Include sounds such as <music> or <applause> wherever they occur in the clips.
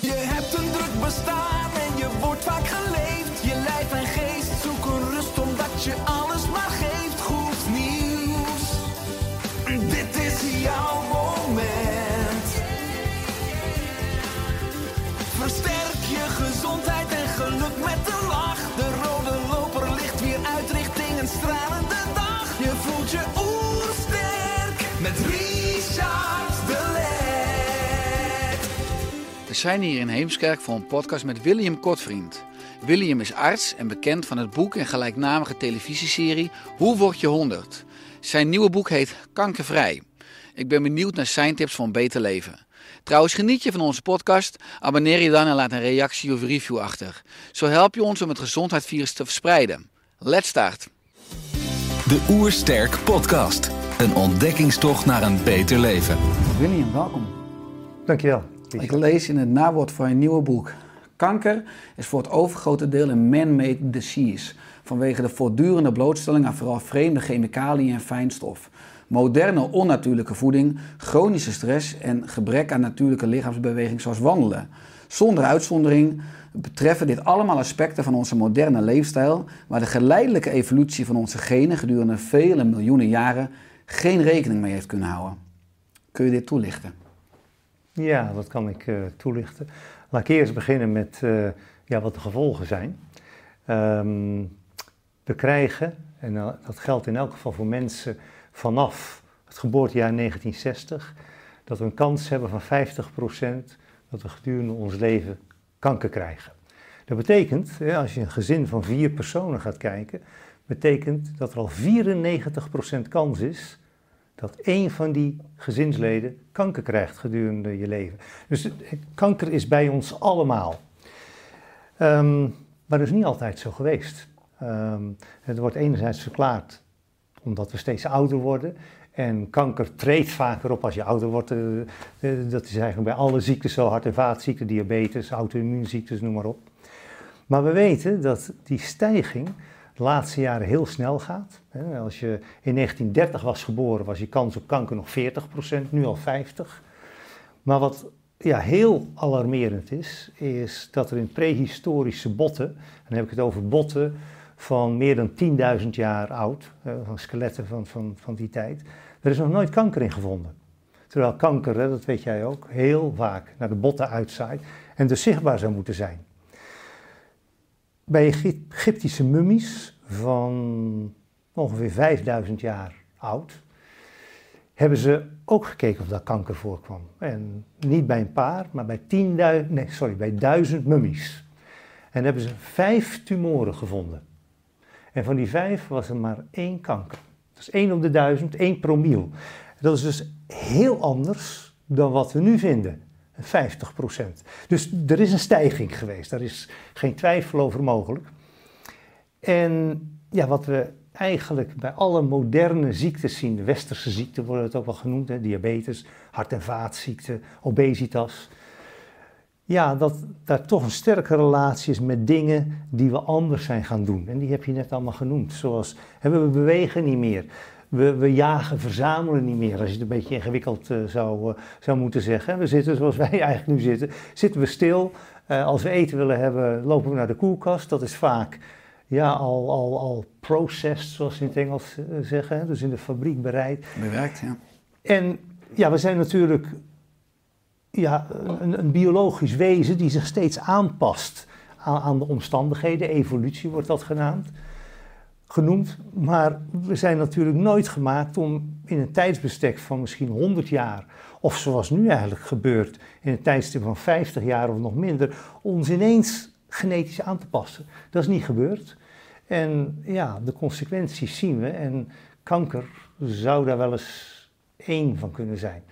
Je hebt een We zijn hier in Heemskerk voor een podcast met William Kortvriend. William is arts en bekend van het boek en gelijknamige televisieserie Hoe word je 100? Zijn nieuwe boek heet Kankervrij. Ik ben benieuwd naar zijn tips voor een beter leven. Trouwens, geniet je van onze podcast? Abonneer je dan en laat een reactie of review achter. Zo help je ons om het gezondheidsvirus te verspreiden. Let's start! De Oersterk Podcast. Een ontdekkingstocht naar een beter leven. William, welkom. Dankjewel. Ik lees in het nawoord van je nieuwe boek. Kanker is voor het overgrote deel een man-made disease. Vanwege de voortdurende blootstelling aan vooral vreemde chemicaliën en fijnstof. Moderne onnatuurlijke voeding, chronische stress en gebrek aan natuurlijke lichaamsbeweging zoals wandelen. Zonder uitzondering betreffen dit allemaal aspecten van onze moderne leefstijl, waar de geleidelijke evolutie van onze genen gedurende vele miljoenen jaren geen rekening mee heeft kunnen houden. Kun je dit toelichten? Ja, dat kan ik eh, toelichten. Laat ik eerst beginnen met eh, ja, wat de gevolgen zijn. Ehm, we krijgen, en eh, dat geldt in elk geval voor mensen vanaf het geboortejaar 1960, dat we een kans hebben van 50% dat we gedurende ons leven kanker krijgen. Dat betekent, als je een gezin van vier personen gaat kijken, betekent dat er al 94% kans is dat één van die gezinsleden kanker krijgt gedurende je leven. Dus kanker is bij ons allemaal. Ehm, maar dat is niet altijd zo geweest. Ehm, het wordt enerzijds verklaard omdat we steeds ouder worden. En kanker treedt vaker op als je ouder wordt. Eh, eh, dat is eigenlijk bij alle ziektes zo, hart- en vaatziekten, diabetes, auto-immuunziektes, noem maar op. Maar we weten dat die stijging de laatste jaren heel snel gaat. Als je in 1930 was geboren, was je kans op kanker nog 40%, nu al 50%. Maar wat ja, heel alarmerend is, is dat er in prehistorische botten, en dan heb ik het over botten van meer dan 10.000 jaar oud, van skeletten van, van, van die tijd, er is nog nooit kanker in gevonden. Terwijl kanker, dat weet jij ook, heel vaak naar de botten uitzaait en dus zichtbaar zou moeten zijn. Bij Egyptische mummies van ongeveer 5000 jaar oud, hebben ze ook gekeken of daar kanker voorkwam. En niet bij een paar, maar bij, 10.000, nee, sorry, bij duizend mummies. En hebben ze vijf tumoren gevonden. En van die vijf was er maar één kanker. Dat is één op de duizend, één promiel. Dat is dus heel anders dan wat we nu vinden. 50% Dus er is een stijging geweest, daar is geen twijfel over mogelijk. En ja, wat we eigenlijk bij alle moderne ziektes zien, de westerse ziekten worden het ook wel genoemd, hè, diabetes, hart- en vaatziekten, obesitas. Ja, dat daar toch een sterke relatie is met dingen die we anders zijn gaan doen. En die heb je net allemaal genoemd. Zoals hè, we bewegen niet meer. We, we, jagen, verzamelen niet meer, als je het een beetje ingewikkeld uh, zou, uh, zou moeten zeggen. We zitten zoals wij eigenlijk nu zitten, zitten we stil. Uh, als we eten willen hebben, lopen we naar de koelkast. Dat is vaak ja, al, al, al processed, zoals ze in het Engels zeggen. Dus in de fabriek bereid. Bewerkt, ja. En ja, we zijn natuurlijk ja, een, een biologisch wezen die zich steeds aanpast aan, aan de omstandigheden. Evolutie wordt dat genaamd genoemd, maar we zijn natuurlijk nooit gemaakt om in een tijdsbestek van misschien 100 jaar, of zoals nu eigenlijk gebeurt, in een tijdstip van 50 jaar of nog minder, ons ineens genetisch aan te passen. Dat is niet gebeurd. En ja, de consequenties zien we en kanker zou daar wel eens één van kunnen zijn.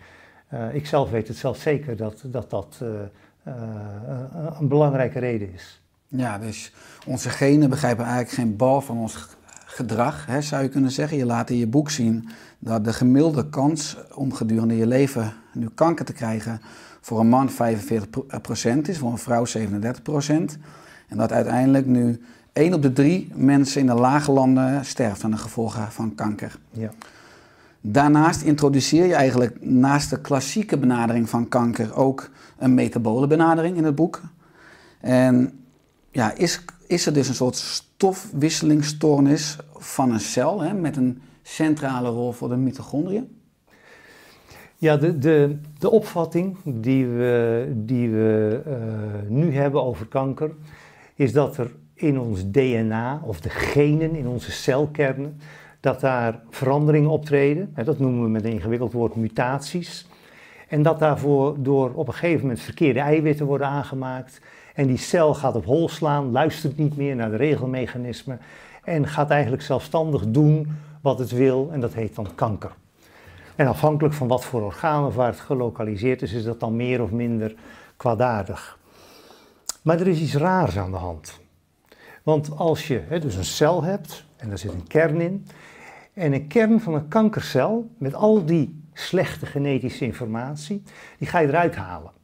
Uh, ik zelf weet het zelf zeker dat dat, dat uh, eh, een, belangrijke reden is. Ja, dus onze genen begrijpen eigenlijk geen bal van ons gedrag, hè, zou je kunnen zeggen. Je laat in je boek zien dat de gemiddelde kans om gedurende je leven nu kanker te krijgen voor een man 45% is, voor een vrouw 37%. En dat uiteindelijk nu 1 op de 3 mensen in de lage landen sterft aan de gevolgen van kanker. Ja. Daarnaast introduceer je eigenlijk naast de klassieke benadering van kanker ook een metabole benadering in het boek. En ja, is, is er dus een soort stofwisselingsstoornis van een cel hè, met een centrale rol voor de mitochondriën? Ja, de, de, de opvatting die we, die we eh, nu hebben over kanker is dat er in ons DNA of de genen in onze celkernen, dat daar veranderingen optreden. Hè, Dat noemen we met een ingewikkeld woord mutaties. En dat daarvoor door op een gegeven moment verkeerde eiwitten worden aangemaakt. En die cel gaat op hol slaan, luistert niet meer naar de regelmechanismen en gaat eigenlijk zelfstandig doen wat het wil en dat heet dan kanker. En afhankelijk van wat voor orgaan of waar het gelokaliseerd is, is dat dan meer of minder kwaadaardig. Maar er is iets raars aan de hand. Want als je dus een cel hebt, en daar zit een kern in, en een kern van een kankercel met al die slechte genetische informatie, die ga je eruit halen.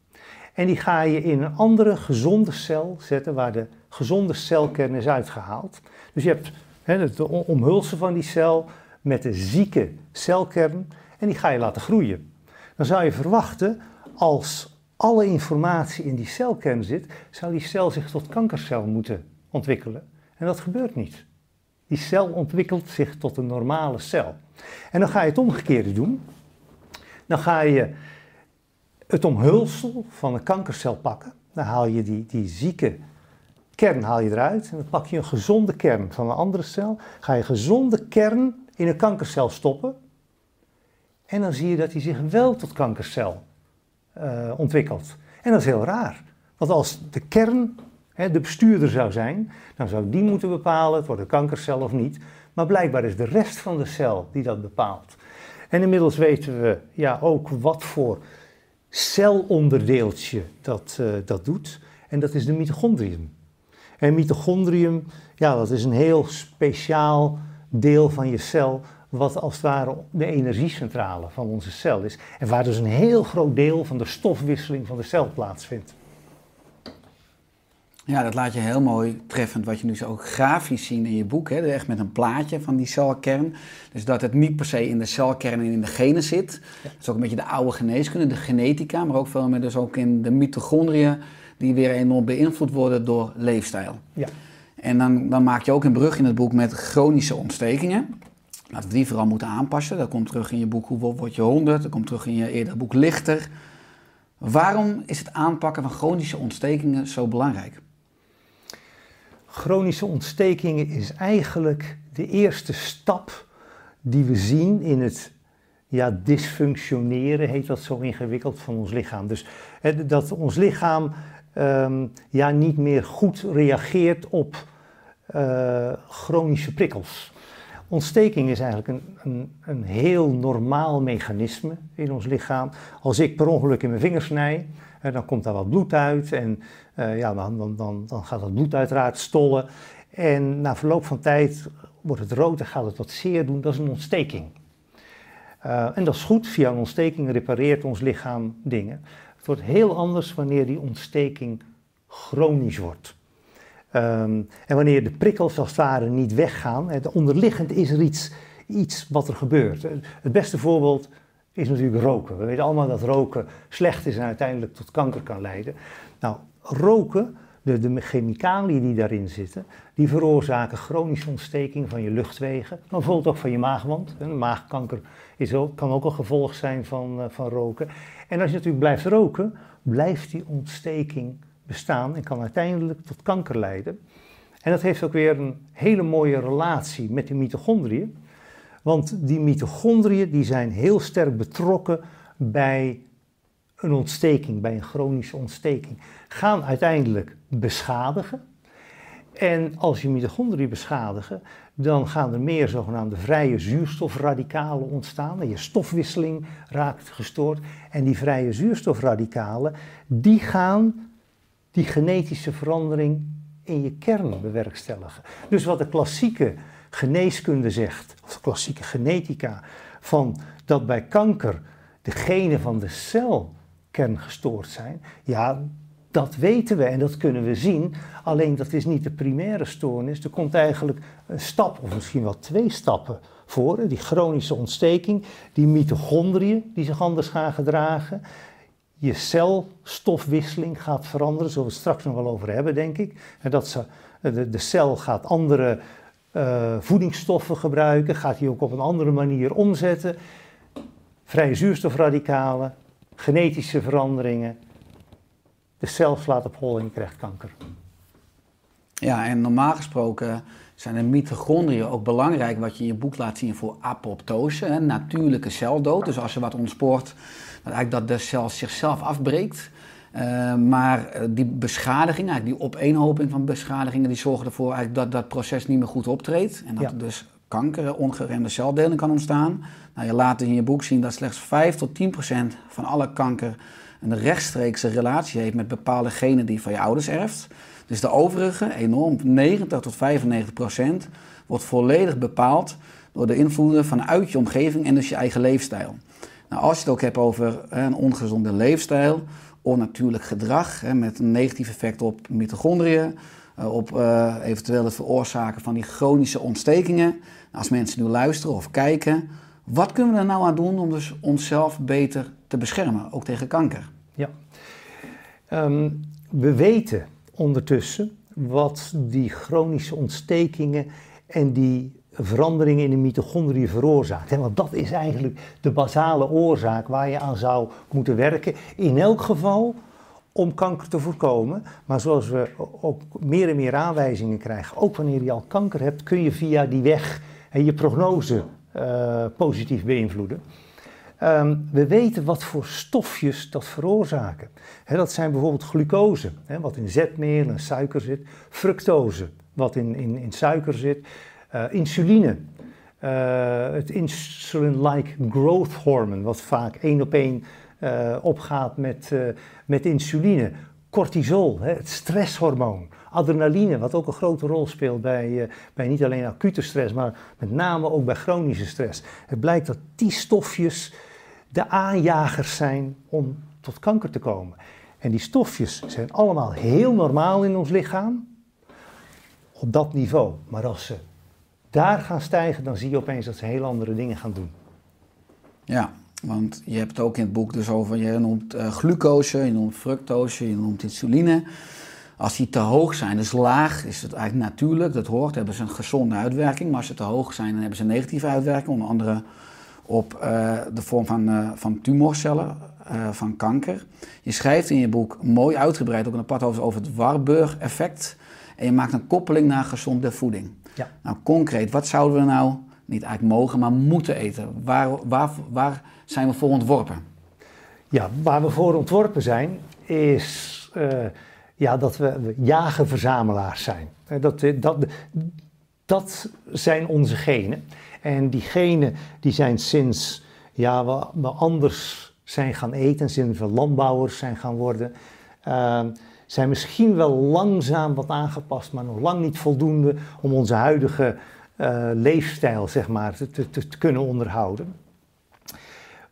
En die ga je in een andere gezonde cel zetten waar de gezonde celkern is uitgehaald. Dus je hebt hè, het omhulsen van die cel met de zieke celkern en die ga je laten groeien. Dan zou je verwachten, als alle informatie in die celkern zit, zou die cel zich tot kankercel moeten ontwikkelen. En dat gebeurt niet. Die cel ontwikkelt zich tot een normale cel. En dan ga je het omgekeerde doen. Dan ga je het omhulsel van een kankercel pakken. Dan haal je die, die zieke kern haal je eruit. En dan pak je een gezonde kern van een andere cel. Ga je gezonde kern in een kankercel stoppen. En dan zie je dat hij zich wel tot kankercel eh, ontwikkelt. En dat is heel raar. Want als de kern hè, de bestuurder zou zijn, dan zou die moeten bepalen, het wordt een kankercel of niet. Maar blijkbaar is de rest van de cel die dat bepaalt. En inmiddels weten we ja, ook wat voor celonderdeeltje dat, eh, dat doet. En dat is de mitochondrium. En mitochondrium, ja, dat is een heel speciaal deel van je cel, wat als het ware de energiecentrale van onze cel is. En waar dus een heel groot deel van de stofwisseling van de cel plaatsvindt. Ja, dat laat je heel mooi treffend, wat je nu zo ook grafisch zien in je boek. Hè? Echt met een plaatje van die celkern. Dus dat het niet per se in de celkern en in de genen zit. Dat is ook een beetje de oude geneeskunde, de genetica. Maar ook veel meer dus ook in de mitochondriën, die weer enorm beïnvloed worden door leefstijl. Ja. En dan, dan maak je ook een brug in het boek met chronische ontstekingen. Laten we die vooral moeten aanpassen. Dat komt terug in je boek Hoe word je 100? Dat komt terug in je eerdere boek Lichter. Waarom is het aanpakken van chronische ontstekingen zo belangrijk? Chronische ontstekingen is eigenlijk de eerste stap die we zien in het ja, dysfunctioneren, heet dat zo ingewikkeld, van ons lichaam. Dus hè, dat ons lichaam ehm, ja, niet meer goed reageert op eh, chronische prikkels. Ontsteking is eigenlijk een, een, een heel normaal mechanisme in ons lichaam. Als ik per ongeluk in mijn vinger snij, dan komt daar wat bloed uit en eh, ja, dan, dan, dan, dan gaat dat bloed uiteraard stollen. En na verloop van tijd wordt het rood en gaat het wat zeer doen. Dat is een ontsteking. Uh, en dat is goed, via een ontsteking repareert ons lichaam dingen. Het wordt heel anders wanneer die ontsteking chronisch wordt. Um, en wanneer de prikkels als het ware niet weggaan, het onderliggend is er iets, iets wat er gebeurt. Het beste voorbeeld is natuurlijk roken. We weten allemaal dat roken slecht is en uiteindelijk tot kanker kan leiden. Nou, roken, de, chemicaliën die daarin zitten, die veroorzaken chronische ontsteking van je luchtwegen, maar bijvoorbeeld ook van je maagwand. Maagkanker is ook, kan ook een gevolg zijn van, uh, van roken. En als je natuurlijk blijft roken, blijft die ontsteking bestaan en kan uiteindelijk tot kanker leiden. En dat heeft ook weer een hele mooie relatie met de mitochondriën. Want die mitochondriën die zijn heel sterk betrokken bij een ontsteking, bij een chronische ontsteking. Gaan uiteindelijk beschadigen. En als je mitochondriën beschadigen, dan gaan er meer zogenaamde vrije zuurstofradicalen ontstaan. Je stofwisseling raakt gestoord. En die vrije zuurstofradicalen, die gaan die genetische verandering in je kern bewerkstelligen. Dus wat de klassieke geneeskunde zegt, of klassieke genetica, van dat bij kanker de genen van de celkern gestoord zijn, ja, dat weten we en dat kunnen we zien. Alleen dat is niet de primaire stoornis. Er komt eigenlijk een stap, of misschien wel twee stappen voor. Die chronische ontsteking, die mitochondriën die zich anders gaan gedragen. Je celstofwisseling gaat veranderen, zullen we het straks nog wel over hebben, denk ik. Dat ze, de, de cel gaat andere uh, voedingsstoffen gebruiken, gaat die ook op een andere manier omzetten. Vrije zuurstofradicalen, genetische veranderingen. De cel slaat op hol en je krijgt kanker. Ja, en normaal gesproken zijn de mitochondriën ook belangrijk, wat je in je boek laat zien voor apoptose, een natuurlijke celdood. Dus als je wat ontspoort, dat eigenlijk dat de cel zichzelf afbreekt. Uh, maar eh, die beschadiging, eigenlijk die opeenhoping van beschadigingen, die zorgen ervoor eigenlijk dat dat proces niet meer goed optreedt. En dat Ja. er dus kanker, ongeremde celdeling kan ontstaan. Nou, je laat in je boek zien dat slechts 5 tot 10 procent van alle kanker een rechtstreekse relatie heeft met bepaalde genen die van je ouders erft. Dus de overige, enorm, 90 tot 95 procent, wordt volledig bepaald door de invloeden vanuit je omgeving en dus je eigen leefstijl. Nou, als je het ook hebt over een ongezonde leefstijl, onnatuurlijk gedrag hè, met een negatief effect op mitochondriën, eh, op eh, eventueel het veroorzaken van die chronische ontstekingen. Nou, als mensen nu luisteren of kijken, wat kunnen we er nou aan doen om dus onszelf beter te beschermen, ook tegen kanker? Ja. Ehm, we weten ondertussen wat die chronische ontstekingen en die veranderingen in de mitochondriën veroorzaakt. Want dat is eigenlijk de basale oorzaak waar je aan zou moeten werken. In elk geval om kanker te voorkomen. Maar zoals we ook meer en meer aanwijzingen krijgen, ook wanneer je al kanker hebt, kun je via die weg je prognose eh, positief beïnvloeden. Ehm, we weten wat voor stofjes dat veroorzaken. Dat zijn bijvoorbeeld glucose, wat in zetmeel en suiker zit. Fructose, wat in, in, in suiker zit. Eh, insuline, eh, het insulin-like growth hormone, wat vaak één op één eh, opgaat met, met insuline. Cortisol, hè, het stresshormoon. Adrenaline, wat ook een grote rol speelt bij, bij niet alleen acute stress, maar met name ook bij chronische stress. Het blijkt dat die stofjes de aanjagers zijn om tot kanker te komen. En die stofjes zijn allemaal heel normaal in ons lichaam, op dat niveau. Maar als ze daar gaan stijgen, dan zie je opeens dat ze heel andere dingen gaan doen. Ja, want je hebt het ook in het boek dus over, je noemt eh, glucose, je noemt fructose, je noemt insuline. Als die te hoog zijn, dus laag, is het eigenlijk natuurlijk, dat hoort, hebben ze een gezonde uitwerking. Maar als ze te hoog zijn, dan hebben ze een negatieve uitwerking, onder andere op eh, de vorm van, eh, van tumorcellen, van kanker. Je schrijft in je boek mooi uitgebreid ook een apart over, over het Warburg-effect. En je maakt een koppeling naar gezonde voeding. Ja. Nou, concreet, wat zouden we nou niet eigenlijk mogen, maar moeten eten? Waar, waar, waar zijn we voor ontworpen? Ja, waar we voor ontworpen zijn, is eh, ja, dat we, jager-verzamelaars zijn. Eh, Dat, eh, dat, dat zijn onze genen. En die genen die zijn sinds ja, we, we anders zijn gaan eten, sinds we landbouwers zijn gaan worden, eh, zijn misschien wel langzaam wat aangepast, maar nog lang niet voldoende om onze huidige eh, leefstijl zeg maar, te, te, te kunnen onderhouden.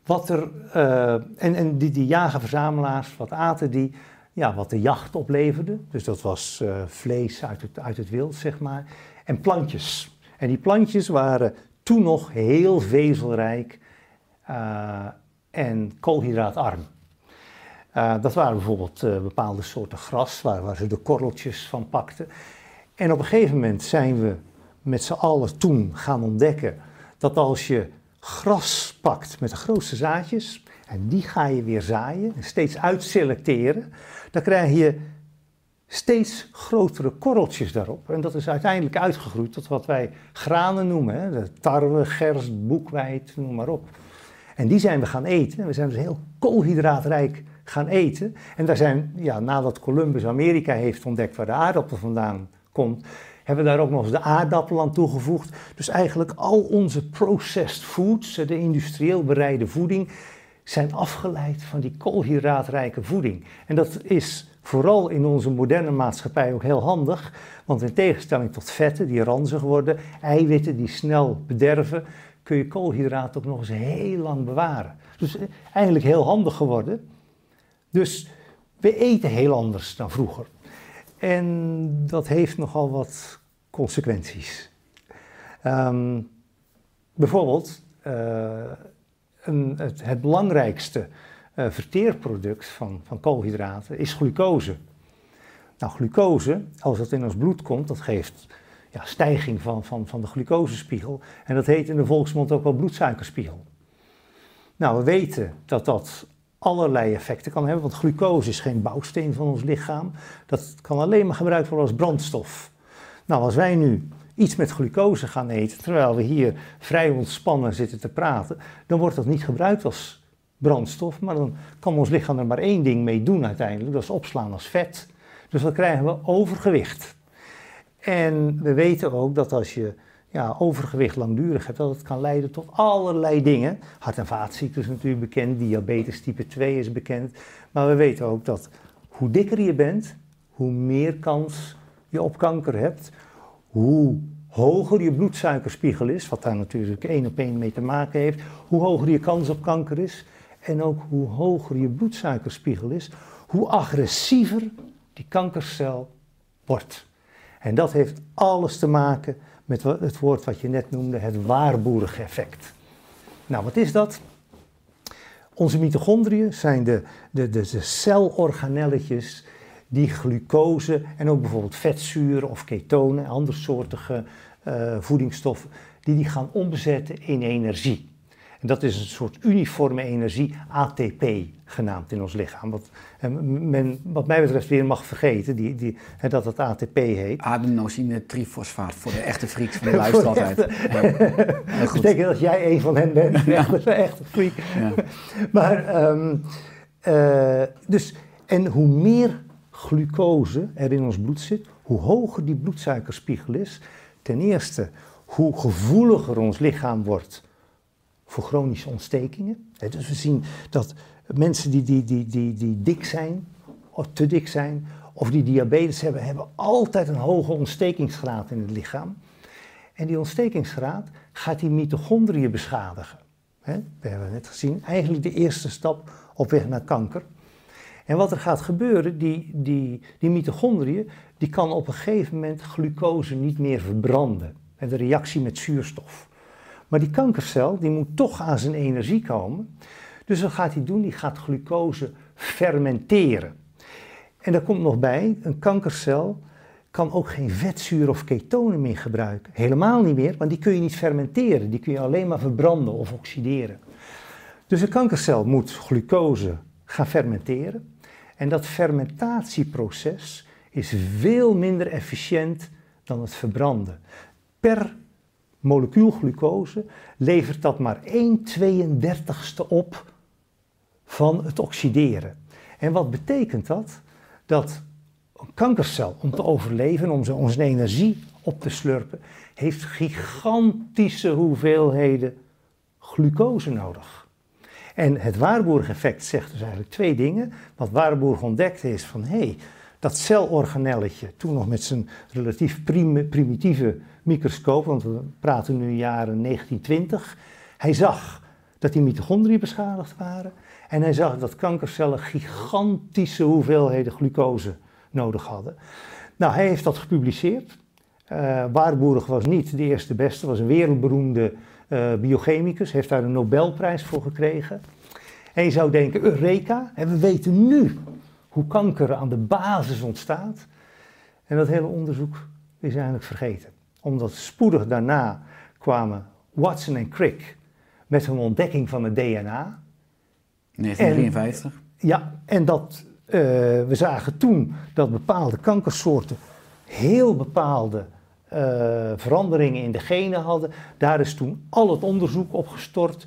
Wat er, eh, en, en die, die jager-verzamelaars, wat aten die? Ja, wat de jacht opleverde. Dus dat was eh, vlees uit het, uit het wild, zeg maar. En plantjes. En die plantjes waren toen nog heel vezelrijk en koolhydraatarm. Eh, dat waren bijvoorbeeld eh, bepaalde soorten gras waar, waar ze de korreltjes van pakten. En op een gegeven moment zijn we met z'n allen toen gaan ontdekken dat als je gras pakt met de grootste zaadjes en die ga je weer zaaien en steeds uitselecteren, dan krijg je steeds grotere korreltjes daarop. En dat is uiteindelijk uitgegroeid tot wat wij granen noemen. Tarwe, gerst, boekweit, noem maar op. En die zijn we gaan eten. En we zijn dus heel koolhydraatrijk gaan eten. En daar zijn, ja, nadat Columbus Amerika heeft ontdekt waar de aardappel vandaan komt, hebben we daar ook nog eens de aardappel aan toegevoegd. Dus eigenlijk al onze processed foods, de industrieel bereide voeding, zijn afgeleid van die koolhydraatrijke voeding. En dat is vooral in onze moderne maatschappij ook heel handig. Want in tegenstelling tot vetten die ranzig worden, eiwitten die snel bederven, kun je koolhydraten ook nog eens heel lang bewaren. Dus eh, eigenlijk heel handig geworden. Dus we eten heel anders dan vroeger. En dat heeft nogal wat consequenties. Ehm, bijvoorbeeld, uh, een, het, het, belangrijkste uh, verteerproduct van, van koolhydraten is glucose. Nou, glucose, als dat in ons bloed komt, dat geeft ja, stijging van, van, van de glucosespiegel. En dat heet in de volksmond ook wel bloedsuikerspiegel. Nou, we weten dat dat allerlei effecten kan hebben, want glucose is geen bouwsteen van ons lichaam. Dat kan alleen maar gebruikt worden als brandstof. Nou, als wij nu iets met glucose gaan eten, terwijl we hier vrij ontspannen zitten te praten, dan wordt dat niet gebruikt als brandstof, maar dan kan ons lichaam er maar één ding mee doen uiteindelijk, dat is opslaan als vet. Dus dan krijgen we overgewicht. En we weten ook dat als je ja, overgewicht langdurig hebt, dat het kan leiden tot allerlei dingen. Hart- en vaatziekten is natuurlijk bekend, diabetes type 2 is bekend. Maar we weten ook dat hoe dikker je bent, hoe meer kans je op kanker hebt. Hoe hoger je bloedsuikerspiegel is, wat daar natuurlijk één op één mee te maken heeft, hoe hoger je kans op kanker is. En ook hoe hoger je bloedsuikerspiegel is, hoe agressiever die kankercel wordt. En dat heeft alles te maken met het woord wat je net noemde, het waarboerig effect. Nou, wat is dat? Onze mitochondriën zijn de, de, de, de celorganelletjes die glucose en ook bijvoorbeeld vetzuren of ketonen, andersoortige uh, voedingsstoffen, die die gaan omzetten in energie. En dat is een soort uniforme energie, ATP genaamd in ons lichaam. Wat men, wat mij betreft, weer mag vergeten, die, die, hè, dat het ATP heet. Adenosine trifosfaat, voor de echte freaks van de <laughs> luister altijd. Ja. <laughs> betekent dat jij een van hen bent, <laughs> ja. dat is een echte freak. Ja. maar, um, uh, dus, en hoe meer glucose er in ons bloed zit, hoe hoger die bloedsuikerspiegel is, ten eerste hoe gevoeliger ons lichaam wordt voor chronische ontstekingen. Dus we zien dat mensen die, die, die, die, die dik zijn, of te dik zijn, of die diabetes hebben, hebben altijd een hoge ontstekingsgraad in het lichaam. En die ontstekingsgraad gaat die mitochondriën beschadigen. We hebben net gezien, eigenlijk de eerste stap op weg naar kanker. En wat er gaat gebeuren, die, die, die mitochondriën, die kan op een gegeven moment glucose niet meer verbranden. En de reactie met zuurstof. Maar die kankercel, die moet toch aan zijn energie komen. Dus wat gaat hij doen? Die gaat glucose fermenteren. En daar komt nog bij, een kankercel kan ook geen vetzuur of ketonen meer gebruiken. Helemaal niet meer, want die kun je niet fermenteren. Die kun je alleen maar verbranden of oxideren. Dus een kankercel moet glucose gaan fermenteren. En dat fermentatieproces is veel minder efficiënt dan het verbranden. Per molecuul glucose levert dat maar 1 32ste op van het oxideren. En wat betekent dat? Dat een kankercel, om te overleven, om onze energie op te slurpen, heeft gigantische hoeveelheden glucose nodig. En het Waarburg-effect zegt dus eigenlijk twee dingen. Wat Waarburg ontdekte is van, hé, hey, dat celorganelletje, toen nog met zijn relatief primitieve microscoop, want we praten nu jaren 1920, hij zag dat die mitochondriën beschadigd waren en hij zag dat kankercellen gigantische hoeveelheden glucose nodig hadden. Nou, hij heeft dat gepubliceerd. Uh, Waarburg was niet de eerste beste, was een wereldberoemde uh, biochemicus, heeft daar een Nobelprijs voor gekregen. En je zou denken, Eureka, we weten nu hoe kanker aan de basis ontstaat. En dat hele onderzoek is eigenlijk vergeten. Omdat spoedig daarna kwamen Watson en Crick met hun ontdekking van het DNA. 1953. En, ja, en dat, uh, we zagen toen dat bepaalde kankersoorten heel bepaalde uh, veranderingen in de genen hadden. Daar is toen al het onderzoek op gestort.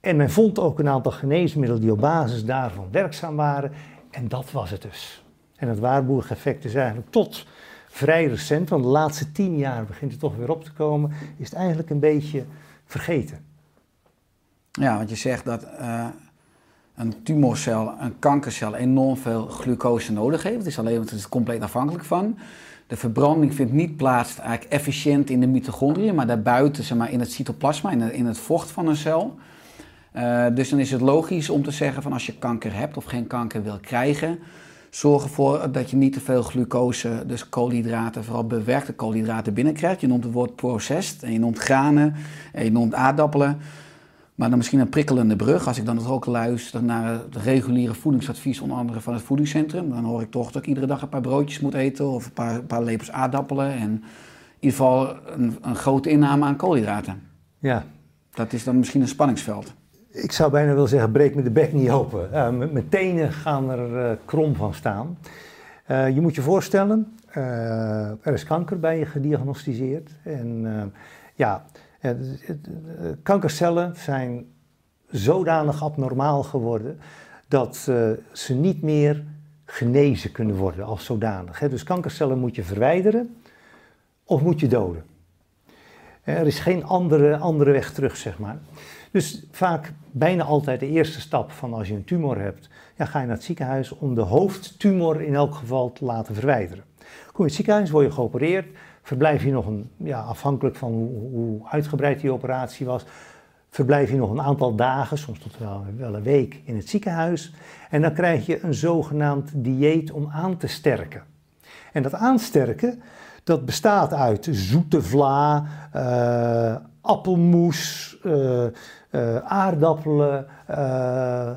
En men vond ook een aantal geneesmiddelen die op basis daarvan werkzaam waren. En dat was het dus. En het waarborgeffect is eigenlijk tot vrij recent, want de laatste tien jaar begint het toch weer op te komen, is het eigenlijk een beetje vergeten. Ja, want je zegt dat uh, een tumorcel, een kankercel, enorm veel glucose nodig heeft. Het is alleen, het is compleet afhankelijk van. De verbranding vindt niet plaats eigenlijk efficiënt in de mitochondriën, maar daarbuiten, zeg maar, in het cytoplasma, in het, in het vocht van een cel. Uh, dus dan is het logisch om te zeggen van als je kanker hebt of geen kanker wil krijgen, zorg ervoor dat je niet te veel glucose, dus koolhydraten, vooral bewerkte koolhydraten binnenkrijgt. Je noemt het woord processed en je noemt granen en je noemt aardappelen. Maar dan misschien een prikkelende brug. Als ik dan ook luister naar het reguliere voedingsadvies, onder andere van het voedingscentrum, dan hoor ik toch dat ik iedere dag een paar broodjes moet eten of een paar, een paar lepels aardappelen. En in ieder geval een, een grote inname aan koolhydraten. Ja. Dat is dan misschien een spanningsveld. Ik zou bijna willen zeggen, breek me de bek niet open. Uh, mijn tenen gaan er uh, krom van staan. Uh, je moet je voorstellen, er is kanker bij je gediagnosticeerd. En ja, kankercellen zijn zodanig abnormaal geworden dat ze niet meer genezen kunnen worden als zodanig. Dus kankercellen moet je verwijderen of moet je doden. Er is geen andere, andere weg terug, zeg maar. Dus vaak bijna altijd de eerste stap van als je een tumor hebt, ja, ga je naar het ziekenhuis om de hoofdtumor in elk geval te laten verwijderen. Kom je in het ziekenhuis, word je geopereerd, verblijf je nog een, ja, afhankelijk van hoe, hoe uitgebreid die operatie was, verblijf je nog een aantal dagen, soms tot wel, wel een week in het ziekenhuis. En dan krijg je een zogenaamd dieet om aan te sterken. En dat aansterken, dat bestaat uit zoete vla, uh, appelmoes, uh, uh, aardappelen,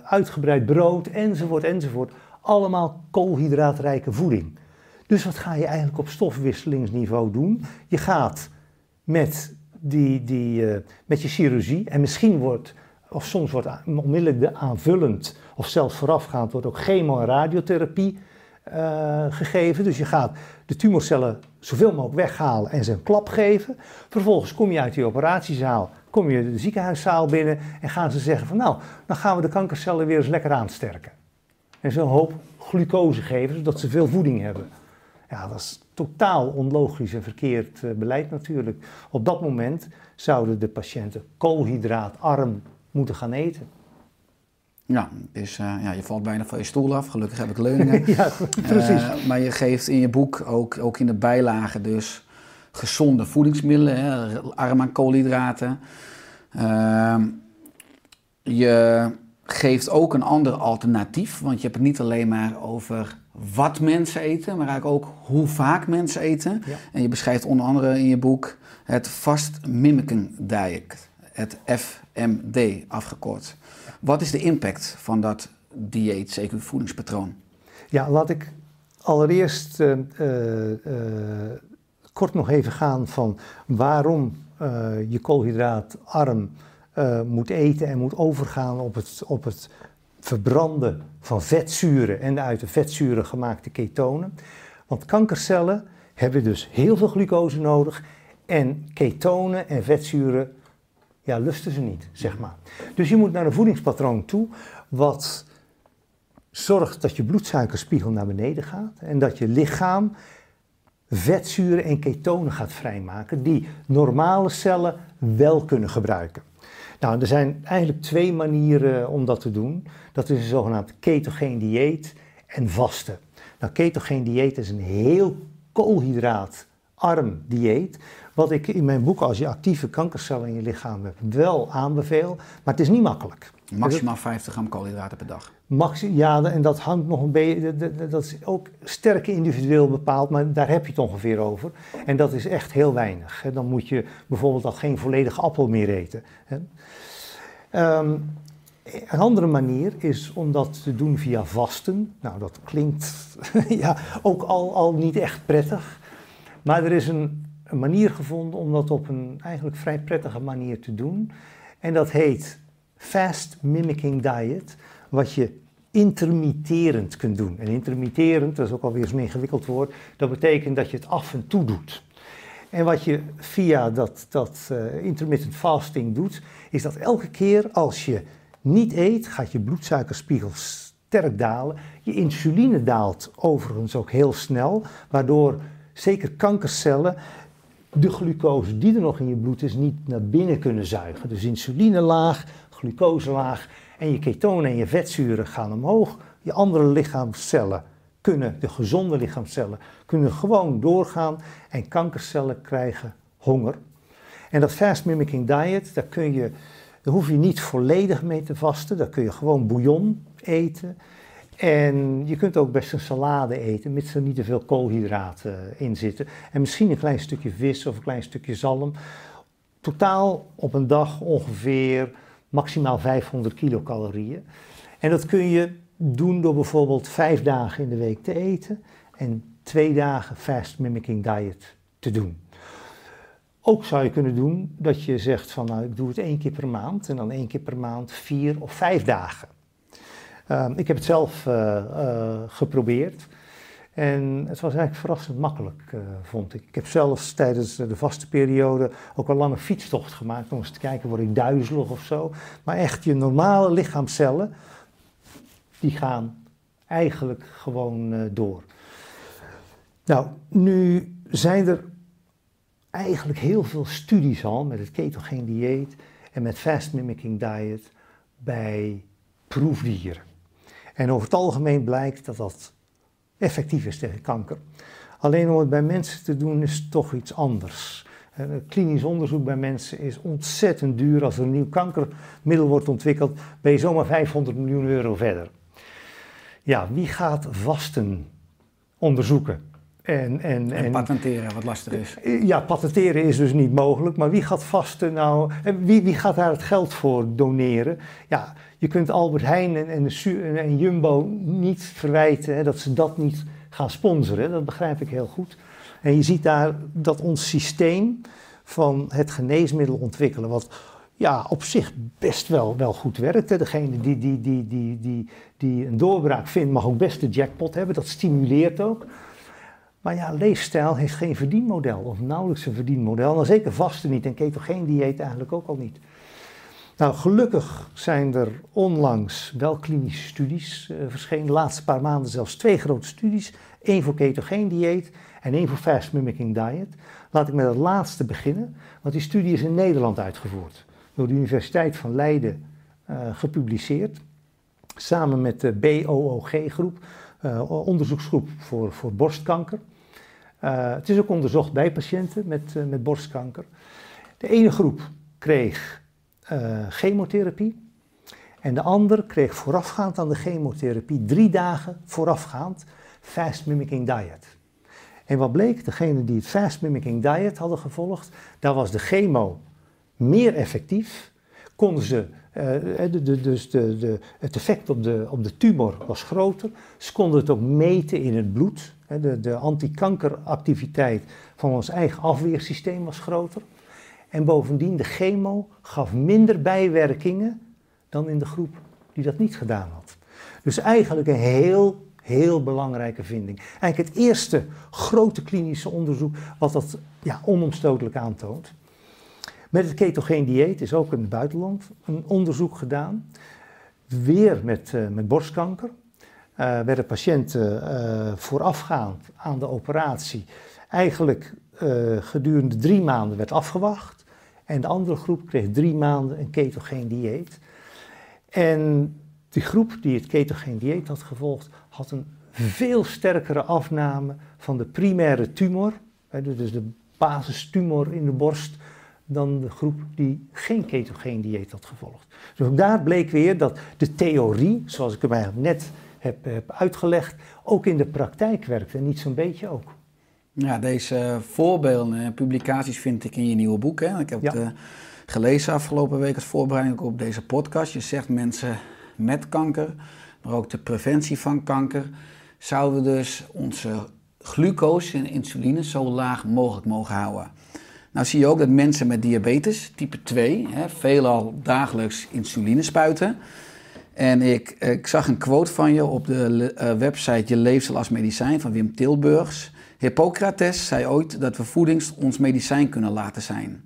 uitgebreid brood enzovoort enzovoort. Allemaal koolhydraatrijke voeding. Dus wat ga je eigenlijk op stofwisselingsniveau doen? Je gaat met, die, die, uh, met je chirurgie en misschien wordt, of soms wordt onmiddellijk de aanvullend of zelfs voorafgaand wordt ook chemo- en radiotherapie gegeven. Dus je gaat de tumorcellen zoveel mogelijk weghalen en ze een klap geven. Vervolgens kom je uit die operatiezaal kom je de ziekenhuiszaal binnen en gaan ze zeggen van nou, dan gaan we de kankercellen weer eens lekker aansterken. En ze een hoop glucose geven, zodat ze veel voeding hebben. Ja, dat is totaal onlogisch en verkeerd uh, beleid natuurlijk. Op dat moment zouden de patiënten koolhydraatarm moeten gaan eten. Ja, dus uh, ja, je valt bijna van je stoel af. Gelukkig heb ik leuningen. <laughs> ja, precies. Uh, maar je geeft in je boek ook, ook in de bijlagen dus gezonde voedingsmiddelen, hè, arm aan koolhydraten. Uh, je geeft ook een ander alternatief, want je hebt het niet alleen maar over wat mensen eten, maar eigenlijk ook hoe vaak mensen eten. Ja. En je beschrijft onder andere in je boek het Fast Mimicking Diet, het FMD afgekort. Wat is de impact van dat dieet, zeker voedingspatroon? Ja, laat ik allereerst uh, uh, kort nog even gaan van waarom uh, je koolhydraatarm moet eten en moet overgaan op het, op het verbranden van vetzuren en de uit de vetzuren gemaakte ketonen. Want kankercellen hebben dus heel veel glucose nodig en ketonen en vetzuren, ja, lusten ze niet, zeg maar. Dus je moet naar een voedingspatroon toe wat zorgt dat je bloedsuikerspiegel naar beneden gaat en dat je lichaam vetzuren en ketonen gaat vrijmaken die normale cellen wel kunnen gebruiken. Nou, er zijn eigenlijk twee manieren om dat te doen. Dat is een zogenaamd ketogeen dieet en vasten. Nou, ketogeen dieet is een heel koolhydraatarm dieet. Wat ik in mijn boek, als je actieve kankercellen in je lichaam hebt, wel aanbeveel. Maar het is niet makkelijk. Maximaal 50 gram koolhydraten per dag. Maxi ja, en dat hangt nog een beetje, dat is ook sterk individueel bepaald, maar daar heb je het ongeveer over. En dat is echt heel weinig. Dan moet je bijvoorbeeld al geen volledige appel meer eten. Um, een andere manier is om dat te doen via vasten. Nou, dat klinkt <laughs> ja, ook al, al niet echt prettig. Maar er is een, manier gevonden om dat op een eigenlijk vrij prettige manier te doen. En dat heet Fast Mimicking Diet, wat je intermitterend kunt doen. En intermitterend, dat is ook alweer zo'n ingewikkeld woord, dat betekent dat je het af en toe doet. En wat je via dat, dat uh, intermittent fasting doet, is dat elke keer als je niet eet, gaat je bloedsuikerspiegel sterk dalen. Je insuline daalt overigens ook heel snel, waardoor zeker kankercellen de glucose die er nog in je bloed is niet naar binnen kunnen zuigen. Dus insuline laag, glucose laag En je ketonen en je vetzuren gaan omhoog. Je andere lichaamscellen kunnen, de gezonde lichaamscellen, kunnen gewoon doorgaan. En kankercellen krijgen honger. En dat fast mimicking diet, daar, kun je, daar hoef je niet volledig mee te vasten. Daar kun je gewoon bouillon eten. En je kunt ook best een salade eten, mits er niet te veel koolhydraten in zitten. En misschien een klein stukje vis of een klein stukje zalm. Totaal op een dag ongeveer maximaal 500 kilocalorieën. En dat kun je doen door bijvoorbeeld vijf dagen in de week te eten en twee dagen fast mimicking diet te doen. Ook zou je kunnen doen dat je zegt van nou ik doe het één keer per maand en dan één keer per maand vier of vijf dagen. Ehm, ik heb het zelf eh, eh, geprobeerd en het was eigenlijk verrassend makkelijk, uh, vond ik. Ik heb zelfs tijdens de vaste periode ook een lange fietstocht gemaakt om eens te kijken, word ik duizelig of zo. Maar echt, je normale lichaamcellen, die gaan eigenlijk gewoon door. Nou, nu zijn er eigenlijk heel veel studies al met het ketogeen dieet en met fast mimicking diet bij proefdieren. En over het algemeen blijkt dat dat effectief is tegen kanker. Alleen om het bij mensen te doen is toch iets anders. Klinisch onderzoek bij mensen is ontzettend duur. Als er een nieuw kankermiddel wordt ontwikkeld, ben je zomaar 500 miljoen euro verder. Ja, wie gaat vasten onderzoeken? En, en, en, patenteren, wat lastig is. Ja, patenteren is dus niet mogelijk. Maar wie gaat vasten nou? En wie, wie gaat daar het geld voor doneren? Ja, je kunt Albert Heijn en, en, en Jumbo niet verwijten hè, dat ze dat niet gaan sponsoren. Dat begrijp ik heel goed. En je ziet daar dat ons systeem van het geneesmiddel ontwikkelen, wat ja, op zich best wel, wel goed werkt. Hè. Degene die, die, die, die, die, die een doorbraak vindt, mag ook best de jackpot hebben. Dat stimuleert ook. Maar ja, leefstijl heeft geen verdienmodel, of nauwelijks een verdienmodel. Nou, zeker vaste niet en ketogeen dieet eigenlijk ook al niet. Nou, gelukkig zijn er onlangs wel klinische studies uh, verschenen. De laatste paar maanden zelfs twee grote studies. één voor ketogeen dieet en één voor fast mimicking diet. Laat ik met het laatste beginnen, want die studie is in Nederland uitgevoerd. Door de Universiteit van Leiden uh, gepubliceerd. Samen met de BOOG-groep, uh, onderzoeksgroep voor, voor borstkanker. Uh, het is ook onderzocht bij patiënten met, uh, met borstkanker. De ene groep kreeg uh, chemotherapie en de andere kreeg voorafgaand aan de chemotherapie drie dagen voorafgaand fast mimicking diet. En wat bleek, degene die het fast mimicking diet hadden gevolgd, daar was de chemo meer effectief, konden ze dus de, de, het effect op de, op de tumor was groter. Ze konden het ook meten in het bloed. De, de antikankeractiviteit van ons eigen afweersysteem was groter. En bovendien, de chemo gaf minder bijwerkingen dan in de groep die dat niet gedaan had. Dus eigenlijk een heel, heel belangrijke vinding. Eigenlijk het eerste grote klinische onderzoek wat dat ja, onomstotelijk aantoont. Met het ketogeen dieet is ook in het buitenland een onderzoek gedaan. Weer met, uh, met borstkanker. Werden patiënten uh, voorafgaand aan de operatie eigenlijk gedurende drie maanden werd afgewacht. En de andere groep kreeg drie maanden een ketogeen dieet. En die groep die het ketogeen dieet had gevolgd, had een veel sterkere afname van de primaire tumor, dus de basistumor in de borst, dan de groep die geen ketogeen dieet had gevolgd. Dus ook daar bleek weer dat de theorie, zoals ik hem eigenlijk net heb, heb uitgelegd, ook in de praktijk werkt en niet zo'n beetje ook. Ja, deze voorbeelden en publicaties vind ik in je nieuwe boek. Hè? Ik heb het uh, gelezen afgelopen week als voorbereiding op deze podcast. Je zegt mensen met kanker, maar ook de preventie van kanker, zouden dus onze glucose en insuline zo laag mogelijk mogen houden. Nou zie je ook dat mensen met diabetes, type 2, hè, veelal dagelijks insuline spuiten. En ik, ik zag een quote van je op de uh, website Je Leefsel als Medicijn van Wim Tilburgs. Hippocrates zei ooit dat we voeding ons medicijn kunnen laten zijn.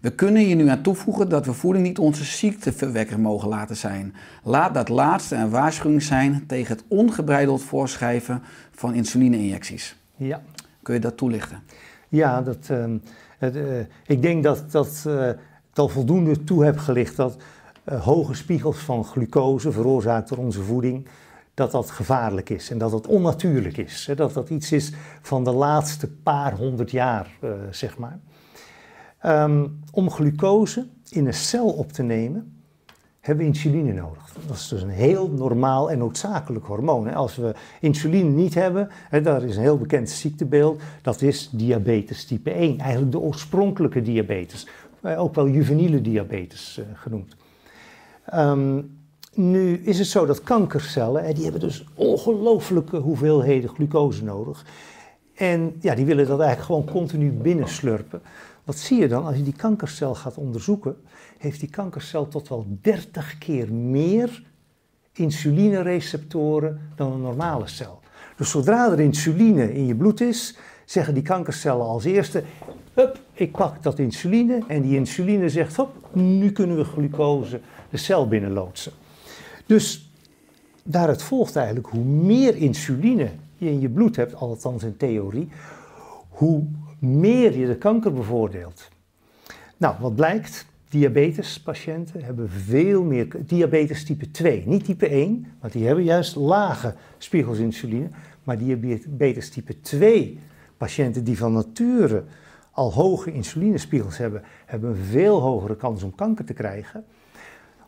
We kunnen hier nu aan toevoegen dat we voeding niet onze ziekteverwekker mogen laten zijn. Laat dat laatste een waarschuwing zijn tegen het ongebreideld voorschrijven van insuline-injecties. Ja. Kun je dat toelichten? Ja, dat, uh, het, uh, ik denk dat, dat uh, ik al voldoende toe heb gelicht dat eh, hoge spiegels van glucose veroorzaakt door onze voeding, dat dat gevaarlijk is en dat dat onnatuurlijk is. Hè, dat dat iets is van de laatste paar honderd jaar, eh, zeg maar. Ehm, om glucose in een cel op te nemen, hebben we insuline nodig. Dat is dus een heel normaal en noodzakelijk hormoon. Als we insuline niet hebben, daar is een heel bekend ziektebeeld, dat is diabetes type 1. Eigenlijk de oorspronkelijke diabetes, eh, ook wel juveniele diabetes eh, genoemd. Ehm, nu is het zo dat kankercellen, die hebben dus ongelooflijke hoeveelheden glucose nodig. En ja, die willen dat eigenlijk gewoon continu binnenslurpen. Wat zie je dan als je die kankercel gaat onderzoeken? Heeft die kankercel tot wel 30 keer meer insulinereceptoren dan een normale cel. Dus zodra er insuline in je bloed is, zeggen die kankercellen als eerste: Hup, ik pak dat insuline. En die insuline zegt: Hop, nu kunnen we glucose de cel binnenloodsen. Dus daaruit volgt eigenlijk hoe meer insuline je in je bloed hebt, althans in theorie, hoe meer je de kanker bevoordeelt. Nou, wat blijkt? Diabetespatiënten hebben veel meer diabetes type 2, niet type 1, want die hebben juist lage spiegels insuline, maar diabetes type 2 patiënten die van nature al hoge insulinespiegels hebben, hebben een veel hogere kans om kanker te krijgen.